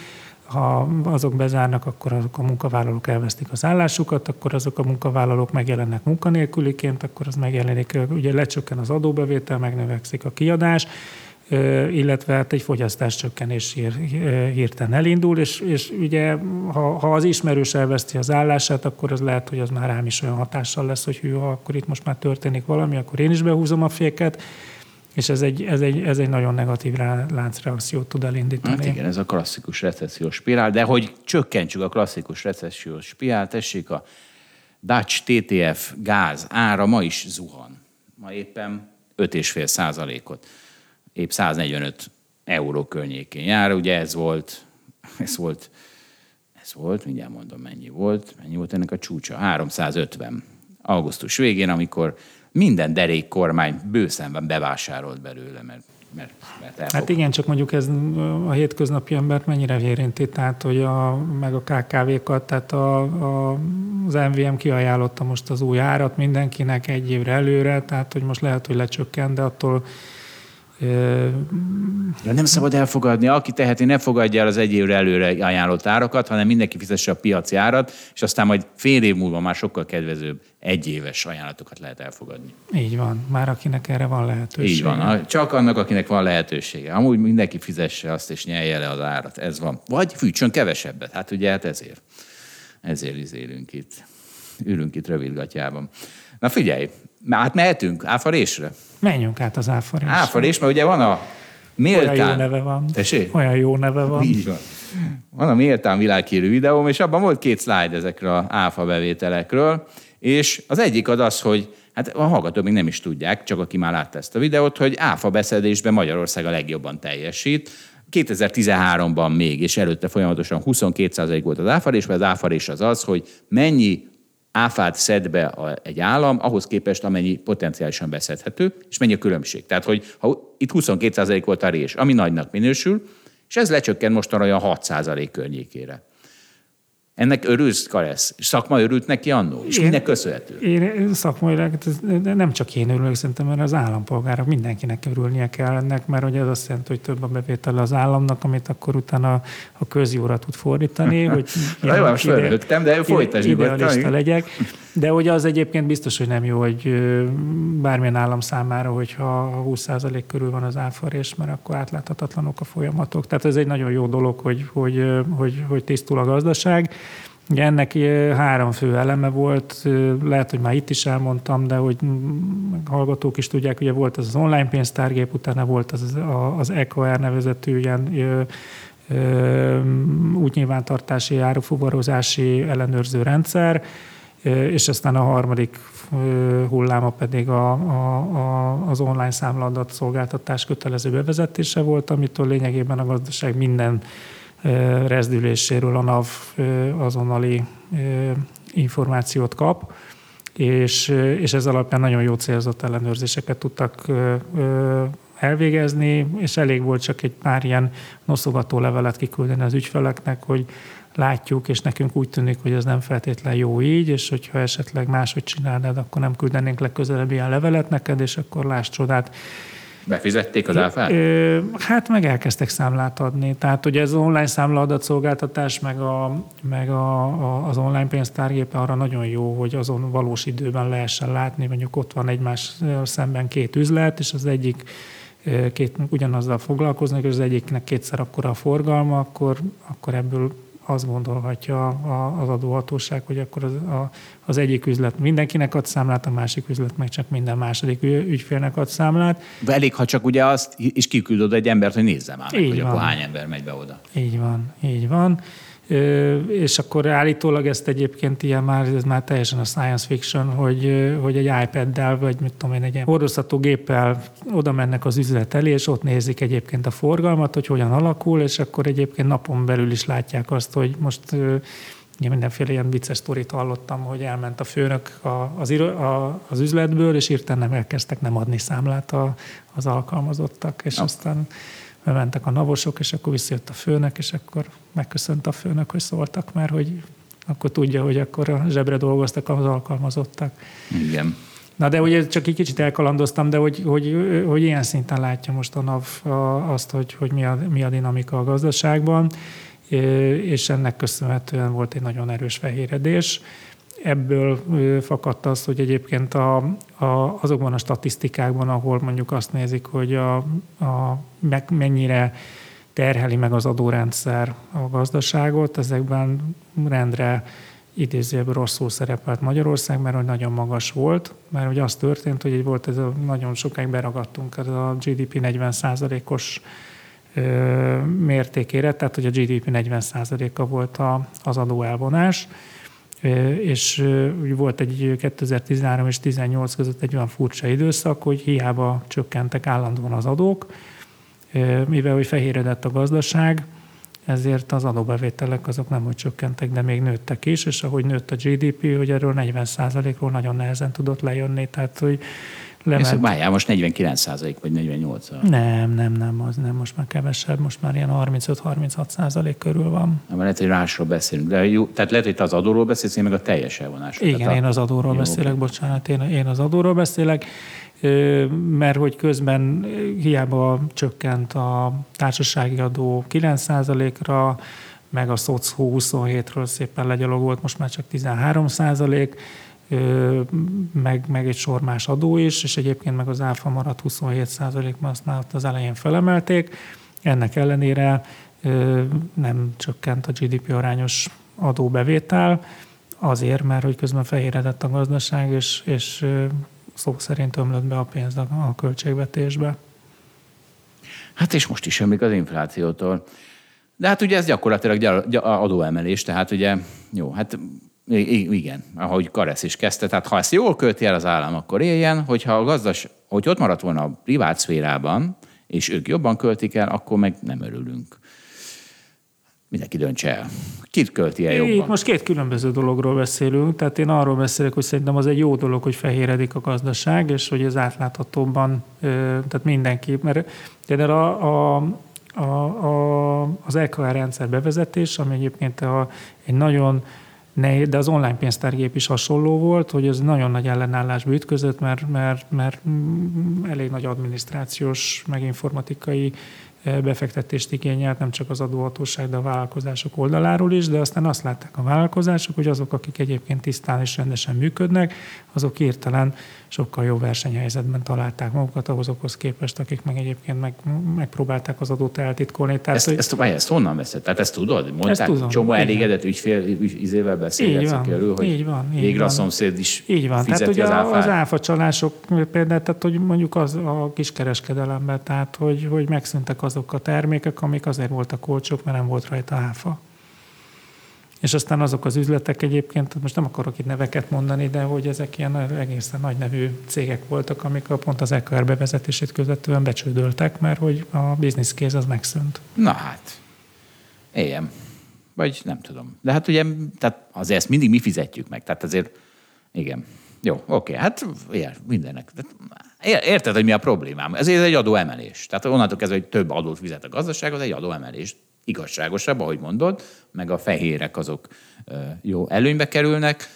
ha azok bezárnak, akkor azok a munkavállalók elvesztik az állásukat, akkor azok a munkavállalók megjelennek munkanélküliként, akkor az megjelenik, ugye lecsökken az adóbevétel, megnövekszik a kiadás, illetve hát egy fogyasztáscsökkenés hír, hirtelen elindul, és, és ugye ha, ha az ismerős elveszti az állását, akkor az lehet, hogy az már rám is olyan hatással lesz, hogy hű, ha akkor itt most már történik valami, akkor én is behúzom a féket, és ez egy, ez egy, ez egy nagyon negatív láncreakciót tud elindítani. Hát igen, ez a klasszikus recessziós spirál, de hogy csökkentsük a klasszikus recessziós spirál, tessék a Dutch TTF gáz ára ma is zuhan. Ma éppen 5,5 százalékot. Épp 145 euró környékén jár. Ugye ez volt, ez volt, ez volt, mindjárt mondom mennyi volt, mennyi volt ennek a csúcsa, 350 augusztus végén, amikor minden derék kormány bőszenben bevásárolt belőle, mert mert, mert. Hát igen, csak mondjuk ez a hétköznapi embert mennyire érinti, tehát hogy a, meg a KKV-kat, tehát a, a, az MVM kiajánlotta most az új árat mindenkinek egy évre előre, tehát hogy most lehet, hogy lecsökken, de attól Ja, nem szabad elfogadni. Aki teheti, ne fogadja el az egy évre előre ajánlott árakat, hanem mindenki fizesse a piaci árat, és aztán majd fél év múlva már sokkal kedvezőbb egyéves ajánlatokat lehet elfogadni. Így van, már akinek erre van lehetősége. Így van, csak annak, akinek van lehetősége. Amúgy mindenki fizesse azt, és nyelje le az árat. Ez van. Vagy fűtsön kevesebbet. Hát ugye hát ezért. Ezért izélünk itt. Ülünk itt rövidgatjában. Na figyelj, hát mehetünk áfarésre? Menjünk át az áfarésre. Áfarés, mert ugye van a méltán... Olyan jó neve van. Tessék? Olyan jó neve van. Így van. Van a méltán világhírű videóm, és abban volt két slide ezekről a áfa bevételekről, és az egyik az az, hogy hát a hallgatók még nem is tudják, csak aki már látta ezt a videót, hogy áfa beszedésben Magyarország a legjobban teljesít. 2013-ban még, és előtte folyamatosan 22% volt az áfarés, mert az áfarés az az, hogy mennyi áfát szed be a, egy állam, ahhoz képest amennyi potenciálisan beszedhető, és mennyi a különbség. Tehát, hogy ha itt 22% volt a rés, ami nagynak minősül, és ez lecsökkent mostanra olyan 6% környékére. Ennek örülsz, Karesz? Szakma örült neki annó? És Én- minek köszönhető? Én szakmailag, de nem csak én örülök, szerintem, mert az állampolgárok mindenkinek örülnie kell ennek, mert ugye ez azt jelenti, hogy több a bevétele az államnak, amit akkor utána a közjóra tud fordítani. Hogy Na jó, most fölrögtem, de folytasd ide-. Idealista legyek. De ugye az egyébként biztos, hogy nem jó, hogy bármilyen állam számára, hogyha a 20% körül van az áfarés, mert akkor átláthatatlanok a folyamatok. Tehát ez egy nagyon jó dolog, hogy, hogy, hogy, hogy tisztul a gazdaság. Ennek három fő eleme volt, lehet, hogy már itt is elmondtam, de hogy hallgatók is tudják, ugye volt az az online pénztárgép, utána volt az, az EKR nevezetű ilyen ö, útnyilvántartási, árufuvarozási ellenőrző rendszer, és aztán a harmadik hulláma pedig a, a, a, az online számladat szolgáltatás kötelező bevezetése volt, amitől lényegében a gazdaság minden rezdüléséről a NAV azonnali információt kap, és, és ez alapján nagyon jó célzott ellenőrzéseket tudtak elvégezni, és elég volt csak egy pár ilyen noszogató levelet kiküldeni az ügyfeleknek, hogy látjuk, és nekünk úgy tűnik, hogy ez nem feltétlen jó így, és hogyha esetleg máshogy csinálnád, akkor nem küldenénk legközelebb ilyen levelet neked, és akkor láss csodát. Befizették az áfát? Ö, hát meg elkezdtek számlát adni. Tehát ugye ez az online számlaadat szolgáltatás, meg, a, meg a, a, az online pénztárgépe arra nagyon jó, hogy azon valós időben lehessen látni, mondjuk ott van egymás szemben két üzlet, és az egyik két, ugyanazzal foglalkoznak, és az egyiknek kétszer akkora a forgalma, akkor, akkor ebből azt gondolhatja az adóhatóság, hogy akkor az, a, az egyik üzlet mindenkinek ad számlát, a másik üzlet meg csak minden második ügyfélnek ad számlát. De Elég, ha csak ugye azt, és kiküldöd egy embert, hogy nézze már meg, Így hogy van. akkor hány ember megy be oda. Így van, így van. És akkor állítólag ezt egyébként ilyen már, ez már teljesen a science fiction, hogy, hogy egy iPad-del, vagy mit tudom én, egy hordozható géppel oda mennek az üzlet elé, és ott nézik egyébként a forgalmat, hogy hogyan alakul, és akkor egyébként napon belül is látják azt, hogy most Ugye mindenféle ilyen vicces sztorit hallottam, hogy elment a főnök a, az, a, az üzletből, és írtán nem elkezdtek nem adni számlát a, az alkalmazottak, és Ja. aztán bementek a navosok, és akkor visszajött a főnök, és akkor megköszönt a főnök, hogy szóltak, mert hogy akkor tudja, hogy akkor a zsebre dolgoztak az alkalmazottak. Igen. Na de ugye csak egy kicsit elkalandoztam, de hogy, hogy, hogy ilyen szinten látja most a NAV azt, hogy, hogy mi, a, mi a dinamika a gazdaságban, és ennek köszönhetően volt egy nagyon erős fehéredés. Ebből fakadt az, hogy egyébként a, a, azokban a statisztikákban, ahol mondjuk azt nézik, hogy a, a, meg, mennyire terheli meg az adórendszer a gazdaságot, ezekben rendre idézőjelben rosszul szerepelt Magyarország, mert hogy nagyon magas volt, mert hogy az történt, hogy így volt ez a, nagyon sokáig beragadtunk ez a GDP 40%-os ö, mértékére, tehát hogy a GDP 40%-a volt a, az adóelvonás, és volt egy 2013 és 2018 között egy olyan furcsa időszak, hogy hiába csökkentek állandóan az adók, mivel hogy fehéredett a gazdaság, ezért az adóbevételek azok nem hogy csökkentek, de még nőttek is, és ahogy nőtt a GDP, hogy erről 40%-ról nagyon nehezen tudott lejönni, tehát hogy Ez lement. várjál, most 49 százalék, vagy 48 Nem, nem, nem, az nem, most már kevesebb, most már ilyen 35-36 százalék körül van. Nem, lehet, hogy másról beszélünk. De jó, tehát lehet, hogy te az adóról beszélsz, én meg a teljes elvonásról. Igen, Tehát én az adóról Jó, beszélek, oké. bocsánat, én, én az adóról beszélek. Mert hogy közben hiába csökkent a társasági adó 9%-ra, meg a SZOC 27-ről szépen legyalogolt, most már csak 13 százalék, meg, meg egy sor más adó is, és egyébként meg az áfa maradt 27 százalékban, azt már az elején felemelték. Ennek ellenére nem csökkent a GDP arányos adóbevétel, azért, mert hogy közben fehéredett a gazdaság, és, és szó szerint ömlött be a pénz a, költségvetésbe. Hát és most is ömlik az inflációtól. De hát ugye ez gyakorlatilag adóemelés, tehát ugye, jó, hát igen, ahogy Karesz is kezdte, tehát ha ezt jól költi el az állam, akkor éljen, hogyha a gazdas, hogy ott maradt volna a privát szférában, és ők jobban költik el, akkor meg nem örülünk. Mindenki döntse el. Kit költi el jobban? Itt most két különböző dologról beszélünk. Tehát én arról beszélek, hogy szerintem az egy jó dolog, hogy fehéredik a gazdaság, és hogy ez átláthatóbban, tehát mindenki, mert de a, a, a, a, az EKR rendszer bevezetés, ami egyébként a, egy nagyon nehéz, de az online pénztárgép is hasonló volt, hogy ez nagyon nagy ellenállás ütközött, mert, mert, mert elég nagy adminisztrációs, meg informatikai befektetést igényelt, nem csak az adóhatóság, de a vállalkozások oldaláról is, de aztán azt látták a vállalkozások, hogy azok, akik egyébként tisztán és rendesen működnek, azok hirtelen sokkal jobb versenyhelyzetben találták magukat azokhoz képest, akik meg egyébként meg, megpróbálták az adót eltitkolni. Tehát, ezt, hogy... ezt, ezt, ezt honnan veszed? Tehát ezt tudod? Mondták, ezt tudom. csomó elégedett ügyfél izével beszélgetsz erről, hogy így van, így végre van. a szomszéd is így van. tehát, az áfát. Az áfa csalások például, tehát hogy mondjuk az a kiskereskedelemben, tehát hogy, hogy megszűntek azok a termékek, amik azért voltak olcsók, mert nem volt rajta áfa. És aztán azok az üzletek egyébként, most nem akarok itt neveket mondani, de hogy ezek ilyen egészen nagy nevű cégek voltak, amik a pont az EKR bevezetését követően becsődöltek, mert hogy a business case az megszűnt. Na hát, éljem. Vagy nem tudom. De hát ugye, tehát azért ezt mindig mi fizetjük meg. Tehát azért, igen. Jó, oké, hát ilyen, mindennek. Érted, hogy mi a problémám? Ez egy adóemelés. Tehát onnantól kezdve, hogy több adót fizet a gazdaság, az egy adóemelés igazságosabb, ahogy mondod, meg a fehérek azok jó előnybe kerülnek,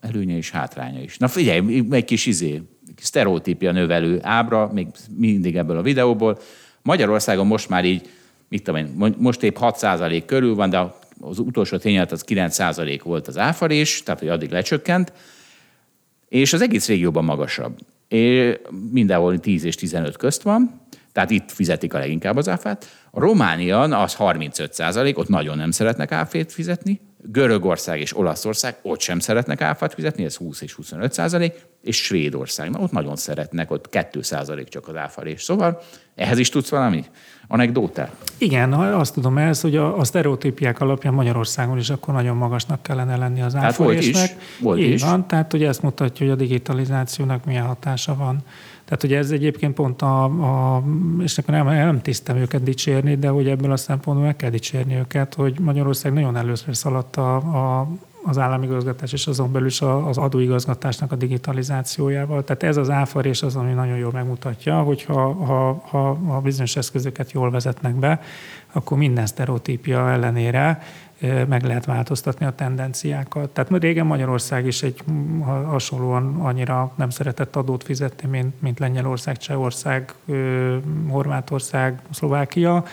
előnye és hátránya is. Na figyelj, egy kis izé, sztereotípia növelő ábra, még mindig ebből a videóból. Magyarországon most már így, mit tudom én, most épp 6% körül van, de az utolsó tényleg az 9% volt az áfarés, tehát hogy addig lecsökkent, és az egész régióban magasabb. És mindenhol 10 és 15 közt van, tehát itt fizetik a leginkább az áfát. A Románian az 35 százalék, ott nagyon nem szeretnek áfét fizetni. Görögország és Olaszország ott sem szeretnek áfát fizetni, ez 20 és 25 százalék, és Svédország, na, ott nagyon szeretnek, ott 2 százalék csak az áfalés. Szóval ehhez is tudsz valami anekdótát? Igen, azt tudom ez, hogy a, a sztereotípiák alapján Magyarországon is akkor nagyon magasnak kellene lenni az áfalésnek. Hát volt is. Volt Így is. van, tehát hogy ezt mutatja, hogy a digitalizációnak milyen hatása van. Tehát ugye ez egyébként pont a, a és akkor nem, nem tisztem őket dicsérni, de hogy ebből a szempontból meg kell dicsérni őket, hogy Magyarország nagyon először szaladt a, a az államigazgatás és azon belül is az adóigazgatásnak a digitalizációjával. Tehát ez az áfarés az, ami nagyon jól megmutatja, hogy ha, ha, ha, ha bizonyos eszközöket jól vezetnek be, akkor minden sztereotípia ellenére meg lehet változtatni a tendenciákat. Tehát régen Magyarország is egy hasonlóan annyira nem szeretett adót fizetni, mint, mint Lengyelország, Csehország, Horvátország, Szlovákia,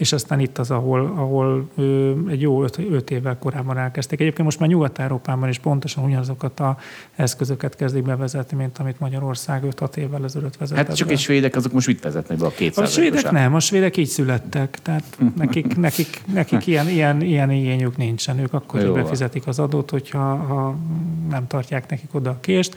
és aztán itt az, ahol, ahol ö, egy jó öt, öt évvel korábban elkezdték. Egyébként most már Nyugat-Európában is pontosan ugyanazokat a eszközöket kezdik bevezetni, mint amit Magyarország 5-6 évvel ezelőtt vezetett Hát csak be. egy svédek, azok most mit vezetnek be a 200 A svédek nem, a svédek így születtek, tehát nekik, nekik, nekik ilyen, ilyen, ilyen igényük nincsen. Ők akkor befizetik az adót, hogyha ha nem tartják nekik oda a kést.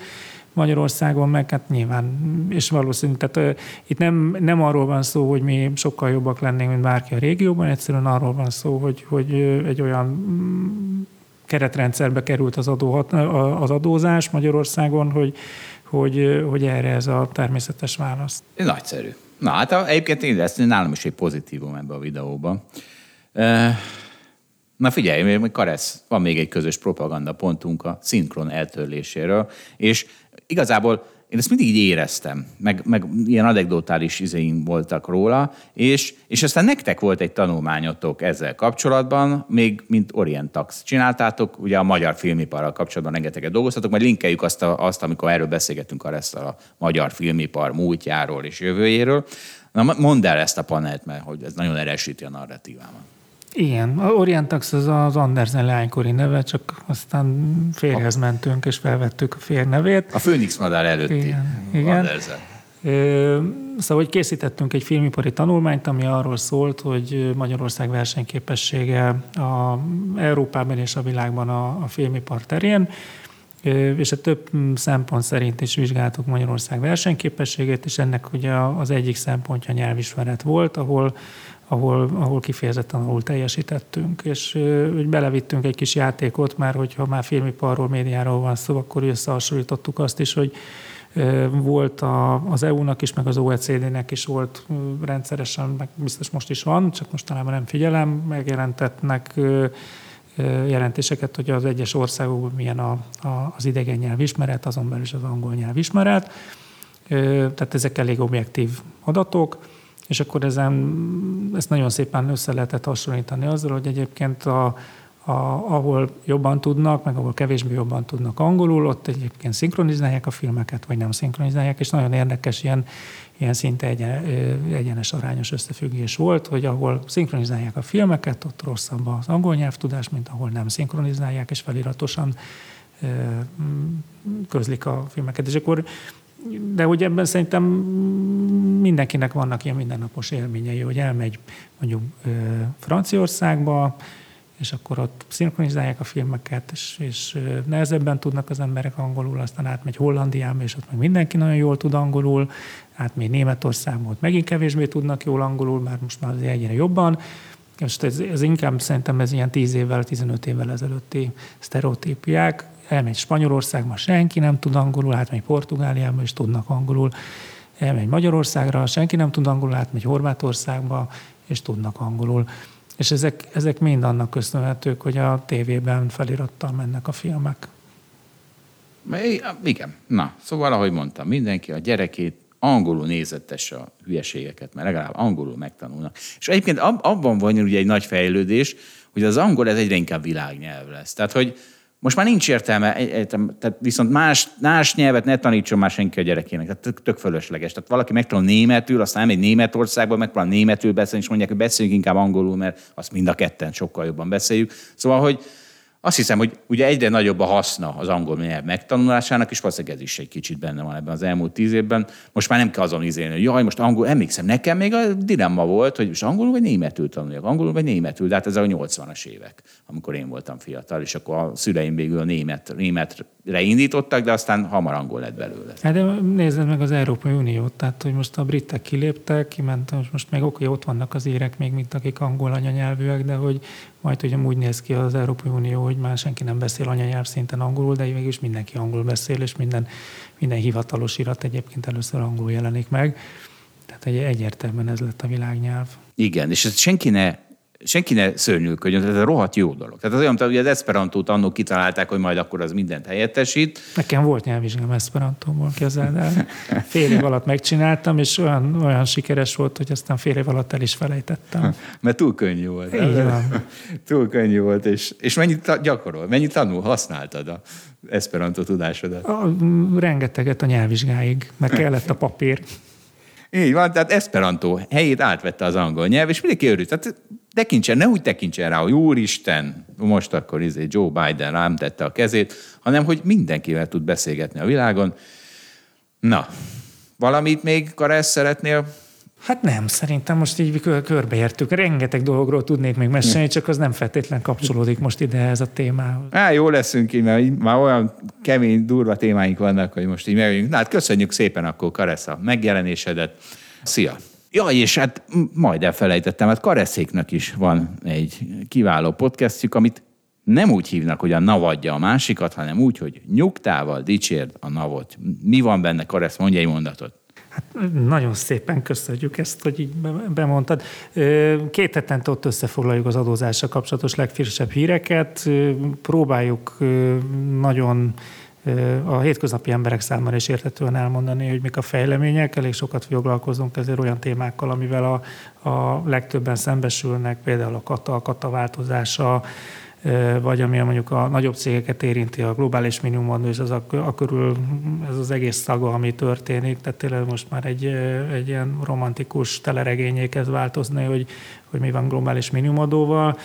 Magyarországon meg hát nyilván, és valószínű, tehát itt nem, nem arról van szó, hogy mi sokkal jobbak lennénk, mint bárki a régióban, egyszerűen arról van szó, hogy, hogy egy olyan mm, keretrendszerbe került az, adó, az adózás Magyarországon, hogy, hogy, hogy erre ez a természetes válasz. Nagyszerű. Na hát egyébként én ezt nálam is egy pozitívum ebbe a videóban. Na figyelj, Karesz, van még egy közös propaganda pontunk a szinkron eltörléséről, és igazából én ezt mindig így éreztem, meg, meg ilyen anekdotális izéim voltak róla, és, és aztán nektek volt egy tanulmányotok ezzel kapcsolatban, még mint Orientax csináltátok, ugye a magyar filmiparral kapcsolatban rengeteget dolgoztatok, majd linkeljük azt, a, azt amikor erről beszélgetünk a, ezt a magyar filmipar múltjáról és jövőjéről. Na, mondd el ezt a panelt, mert hogy ez nagyon erősíti a narratívámat. Igen, a Orientax az az Andersen leánykori neve, csak aztán férjhez mentünk, és felvettük a férnevét. A Főnix madár előtti Igen, igen. Andersen. Szóval, hogy készítettünk egy filmipari tanulmányt, ami arról szólt, hogy Magyarország versenyképessége a Európában és a világban a, a filmipar terén, és a több szempont szerint is vizsgáltuk Magyarország versenyképességét, és ennek ugye az egyik szempontja nyelvismeret volt, ahol ahol, ahol kifejezetten ahol teljesítettünk, és úgy belevittünk egy kis játékot, mert hogyha már filmiparról, médiáról van szó, akkor összehasonlítottuk azt is, hogy volt a, az EU-nak is, meg az OECD-nek is volt rendszeresen, meg biztos most is van, csak mostanában nem figyelem, megjelentetnek jelentéseket, hogy az egyes országokban milyen a, a, az idegen nyelvismeret, azon belül is az angol nyelvismeret. Tehát ezek elég objektív adatok és akkor ezen, ezt nagyon szépen össze lehetett hasonlítani azzal, hogy egyébként a, a, ahol jobban tudnak, meg ahol kevésbé jobban tudnak angolul, ott egyébként szinkronizálják a filmeket, vagy nem szinkronizálják, és nagyon érdekes ilyen, ilyen szinte egyen, egyenes arányos összefüggés volt, hogy ahol szinkronizálják a filmeket, ott rosszabb az angol nyelvtudás, mint ahol nem szinkronizálják, és feliratosan közlik a filmeket. És akkor de hogy ebben szerintem mindenkinek vannak ilyen mindennapos élményei, hogy elmegy mondjuk Franciaországba, és akkor ott szinkronizálják a filmeket, és, és nehezebben tudnak az emberek angolul, aztán átmegy Hollandiába, és ott meg mindenki nagyon jól tud angolul, átmegy Németországba, ott megint kevésbé tudnak jól angolul, már most már azért egyre jobban. Most ez, ez inkább szerintem ez ilyen 10 évvel, 15 évvel ezelőtti sztereotípiák, elmegy Spanyolországba, senki nem tud angolul, átmegy Portugáliába, és tudnak angolul, elmegy Magyarországra, senki nem tud angolul, átmegy Horvátországba, és tudnak angolul. És ezek, ezek mind annak köszönhetők, hogy a tévében felirattal mennek a filmek. Igen. Na, szóval, ahogy mondtam, mindenki a gyerekét angolul nézettesse a hülyeségeket, mert legalább angolul megtanulnak. És egyébként abban van ugye egy nagy fejlődés, hogy az angol ez egyre inkább világnyelv lesz. Tehát, hogy most már nincs értelme, tehát viszont más, más nyelvet ne tanítson már senki a gyerekének. Tehát tök, tök fölösleges. Tehát valaki megtanul németül, aztán egy Németországban, megpróbál németül beszélni, és mondják, hogy beszéljünk inkább angolul, mert azt mind a ketten sokkal jobban beszéljük. Szóval, hogy azt hiszem, hogy ugye egyre nagyobb a haszna az angol nyelv megtanulásának, és valószínűleg ez is egy kicsit benne van ebben az elmúlt tíz évben. Most már nem kell azon izélni, hogy jaj, most angol, emlékszem, nekem még a dilemma volt, hogy most angolul vagy németül tanuljak, angolul vagy németül, de hát ez a 80-as évek, amikor én voltam fiatal, és akkor a szüleim végül a német, németre indítottak, de aztán hamar angol lett belőle. Hát de nézzed meg az Európai Uniót, tehát hogy most a britek kiléptek, kimentek, most meg oké, ott vannak az érek még, mint akik angol anyanyelvűek, de hogy majd ugye úgy néz ki az Európai Unió, hogy már senki nem beszél anyanyelv szinten angolul, de mégis mindenki angol beszél, és minden, minden hivatalos irat egyébként először angol jelenik meg. Tehát egy, egyértelműen ez lett a világnyelv. Igen, és ezt senki ne senki ne szörnyűködjön, ez rohadt jó dolog. Tehát az olyan, hogy az Esperantót annó kitalálták, hogy majd akkor az mindent helyettesít. Nekem volt nyelvvizsgám Esperantóból, kezeld el. Fél év alatt megcsináltam, és olyan, olyan sikeres volt, hogy aztán fél év alatt el is felejtettem. Mert túl könnyű volt. Van. túl könnyű volt, és, és mennyit gyakorol, mennyit tanul, használtad a Esperanto tudásodat? A, rengeteget a nyelvvizsgáig, mert kellett a papír. Így van, tehát Esperanto helyét átvette az angol nyelv, és mindenki örült. Tehát tekintsen, ne úgy tekintsen rá, hogy úristen, most akkor izé Joe Biden rám tette a kezét, hanem hogy mindenkivel tud beszélgetni a világon. Na, valamit még, Karesz, szeretnél Hát nem, szerintem most így körbeértük. Rengeteg dologról tudnék még mesélni, csak az nem feltétlen kapcsolódik most ide ez a témához. Á, jó leszünk így, mert már olyan kemény, durva témáink vannak, hogy most így megjönjünk. Na hát köszönjük szépen akkor, Karesz, a megjelenésedet. Szia! Ja, és hát majd elfelejtettem, hát Kareszéknek is van egy kiváló podcastjuk, amit nem úgy hívnak, hogy a navadja a másikat, hanem úgy, hogy nyugtával dicsérd a navot. Mi van benne, Karesz? Mondj egy mondatot. Hát nagyon szépen köszönjük ezt, hogy így bemondtad. Két hetente ott összefoglaljuk az adózással kapcsolatos legfrissebb híreket. Próbáljuk nagyon a hétköznapi emberek számára is értetően elmondani, hogy mik a fejlemények. Elég sokat foglalkozunk ezért olyan témákkal, amivel a, a legtöbben szembesülnek, például a kata, a kata változása, vagy ami mondjuk a nagyobb cégeket érinti, a globális minimum és az a, a körül ez az egész szaga, ami történik, tehát tényleg most már egy, egy ilyen romantikus teleregényé kezd változni, hogy, hogy mi van globális minimumadóval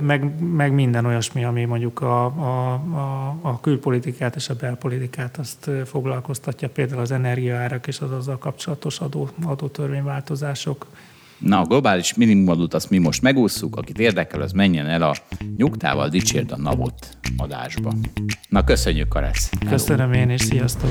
meg, meg minden olyasmi, ami mondjuk a, a, a, a külpolitikát és a belpolitikát azt foglalkoztatja, például az energiaárak és az azzal kapcsolatos adó, adótörvényváltozások. Na, a globális minimumadót azt mi most megúszuk, akit érdekel, az menjen el a nyugtával dicsérd a navot adásba. Na, köszönjük, Karesz! Köszönöm én, és sziasztok!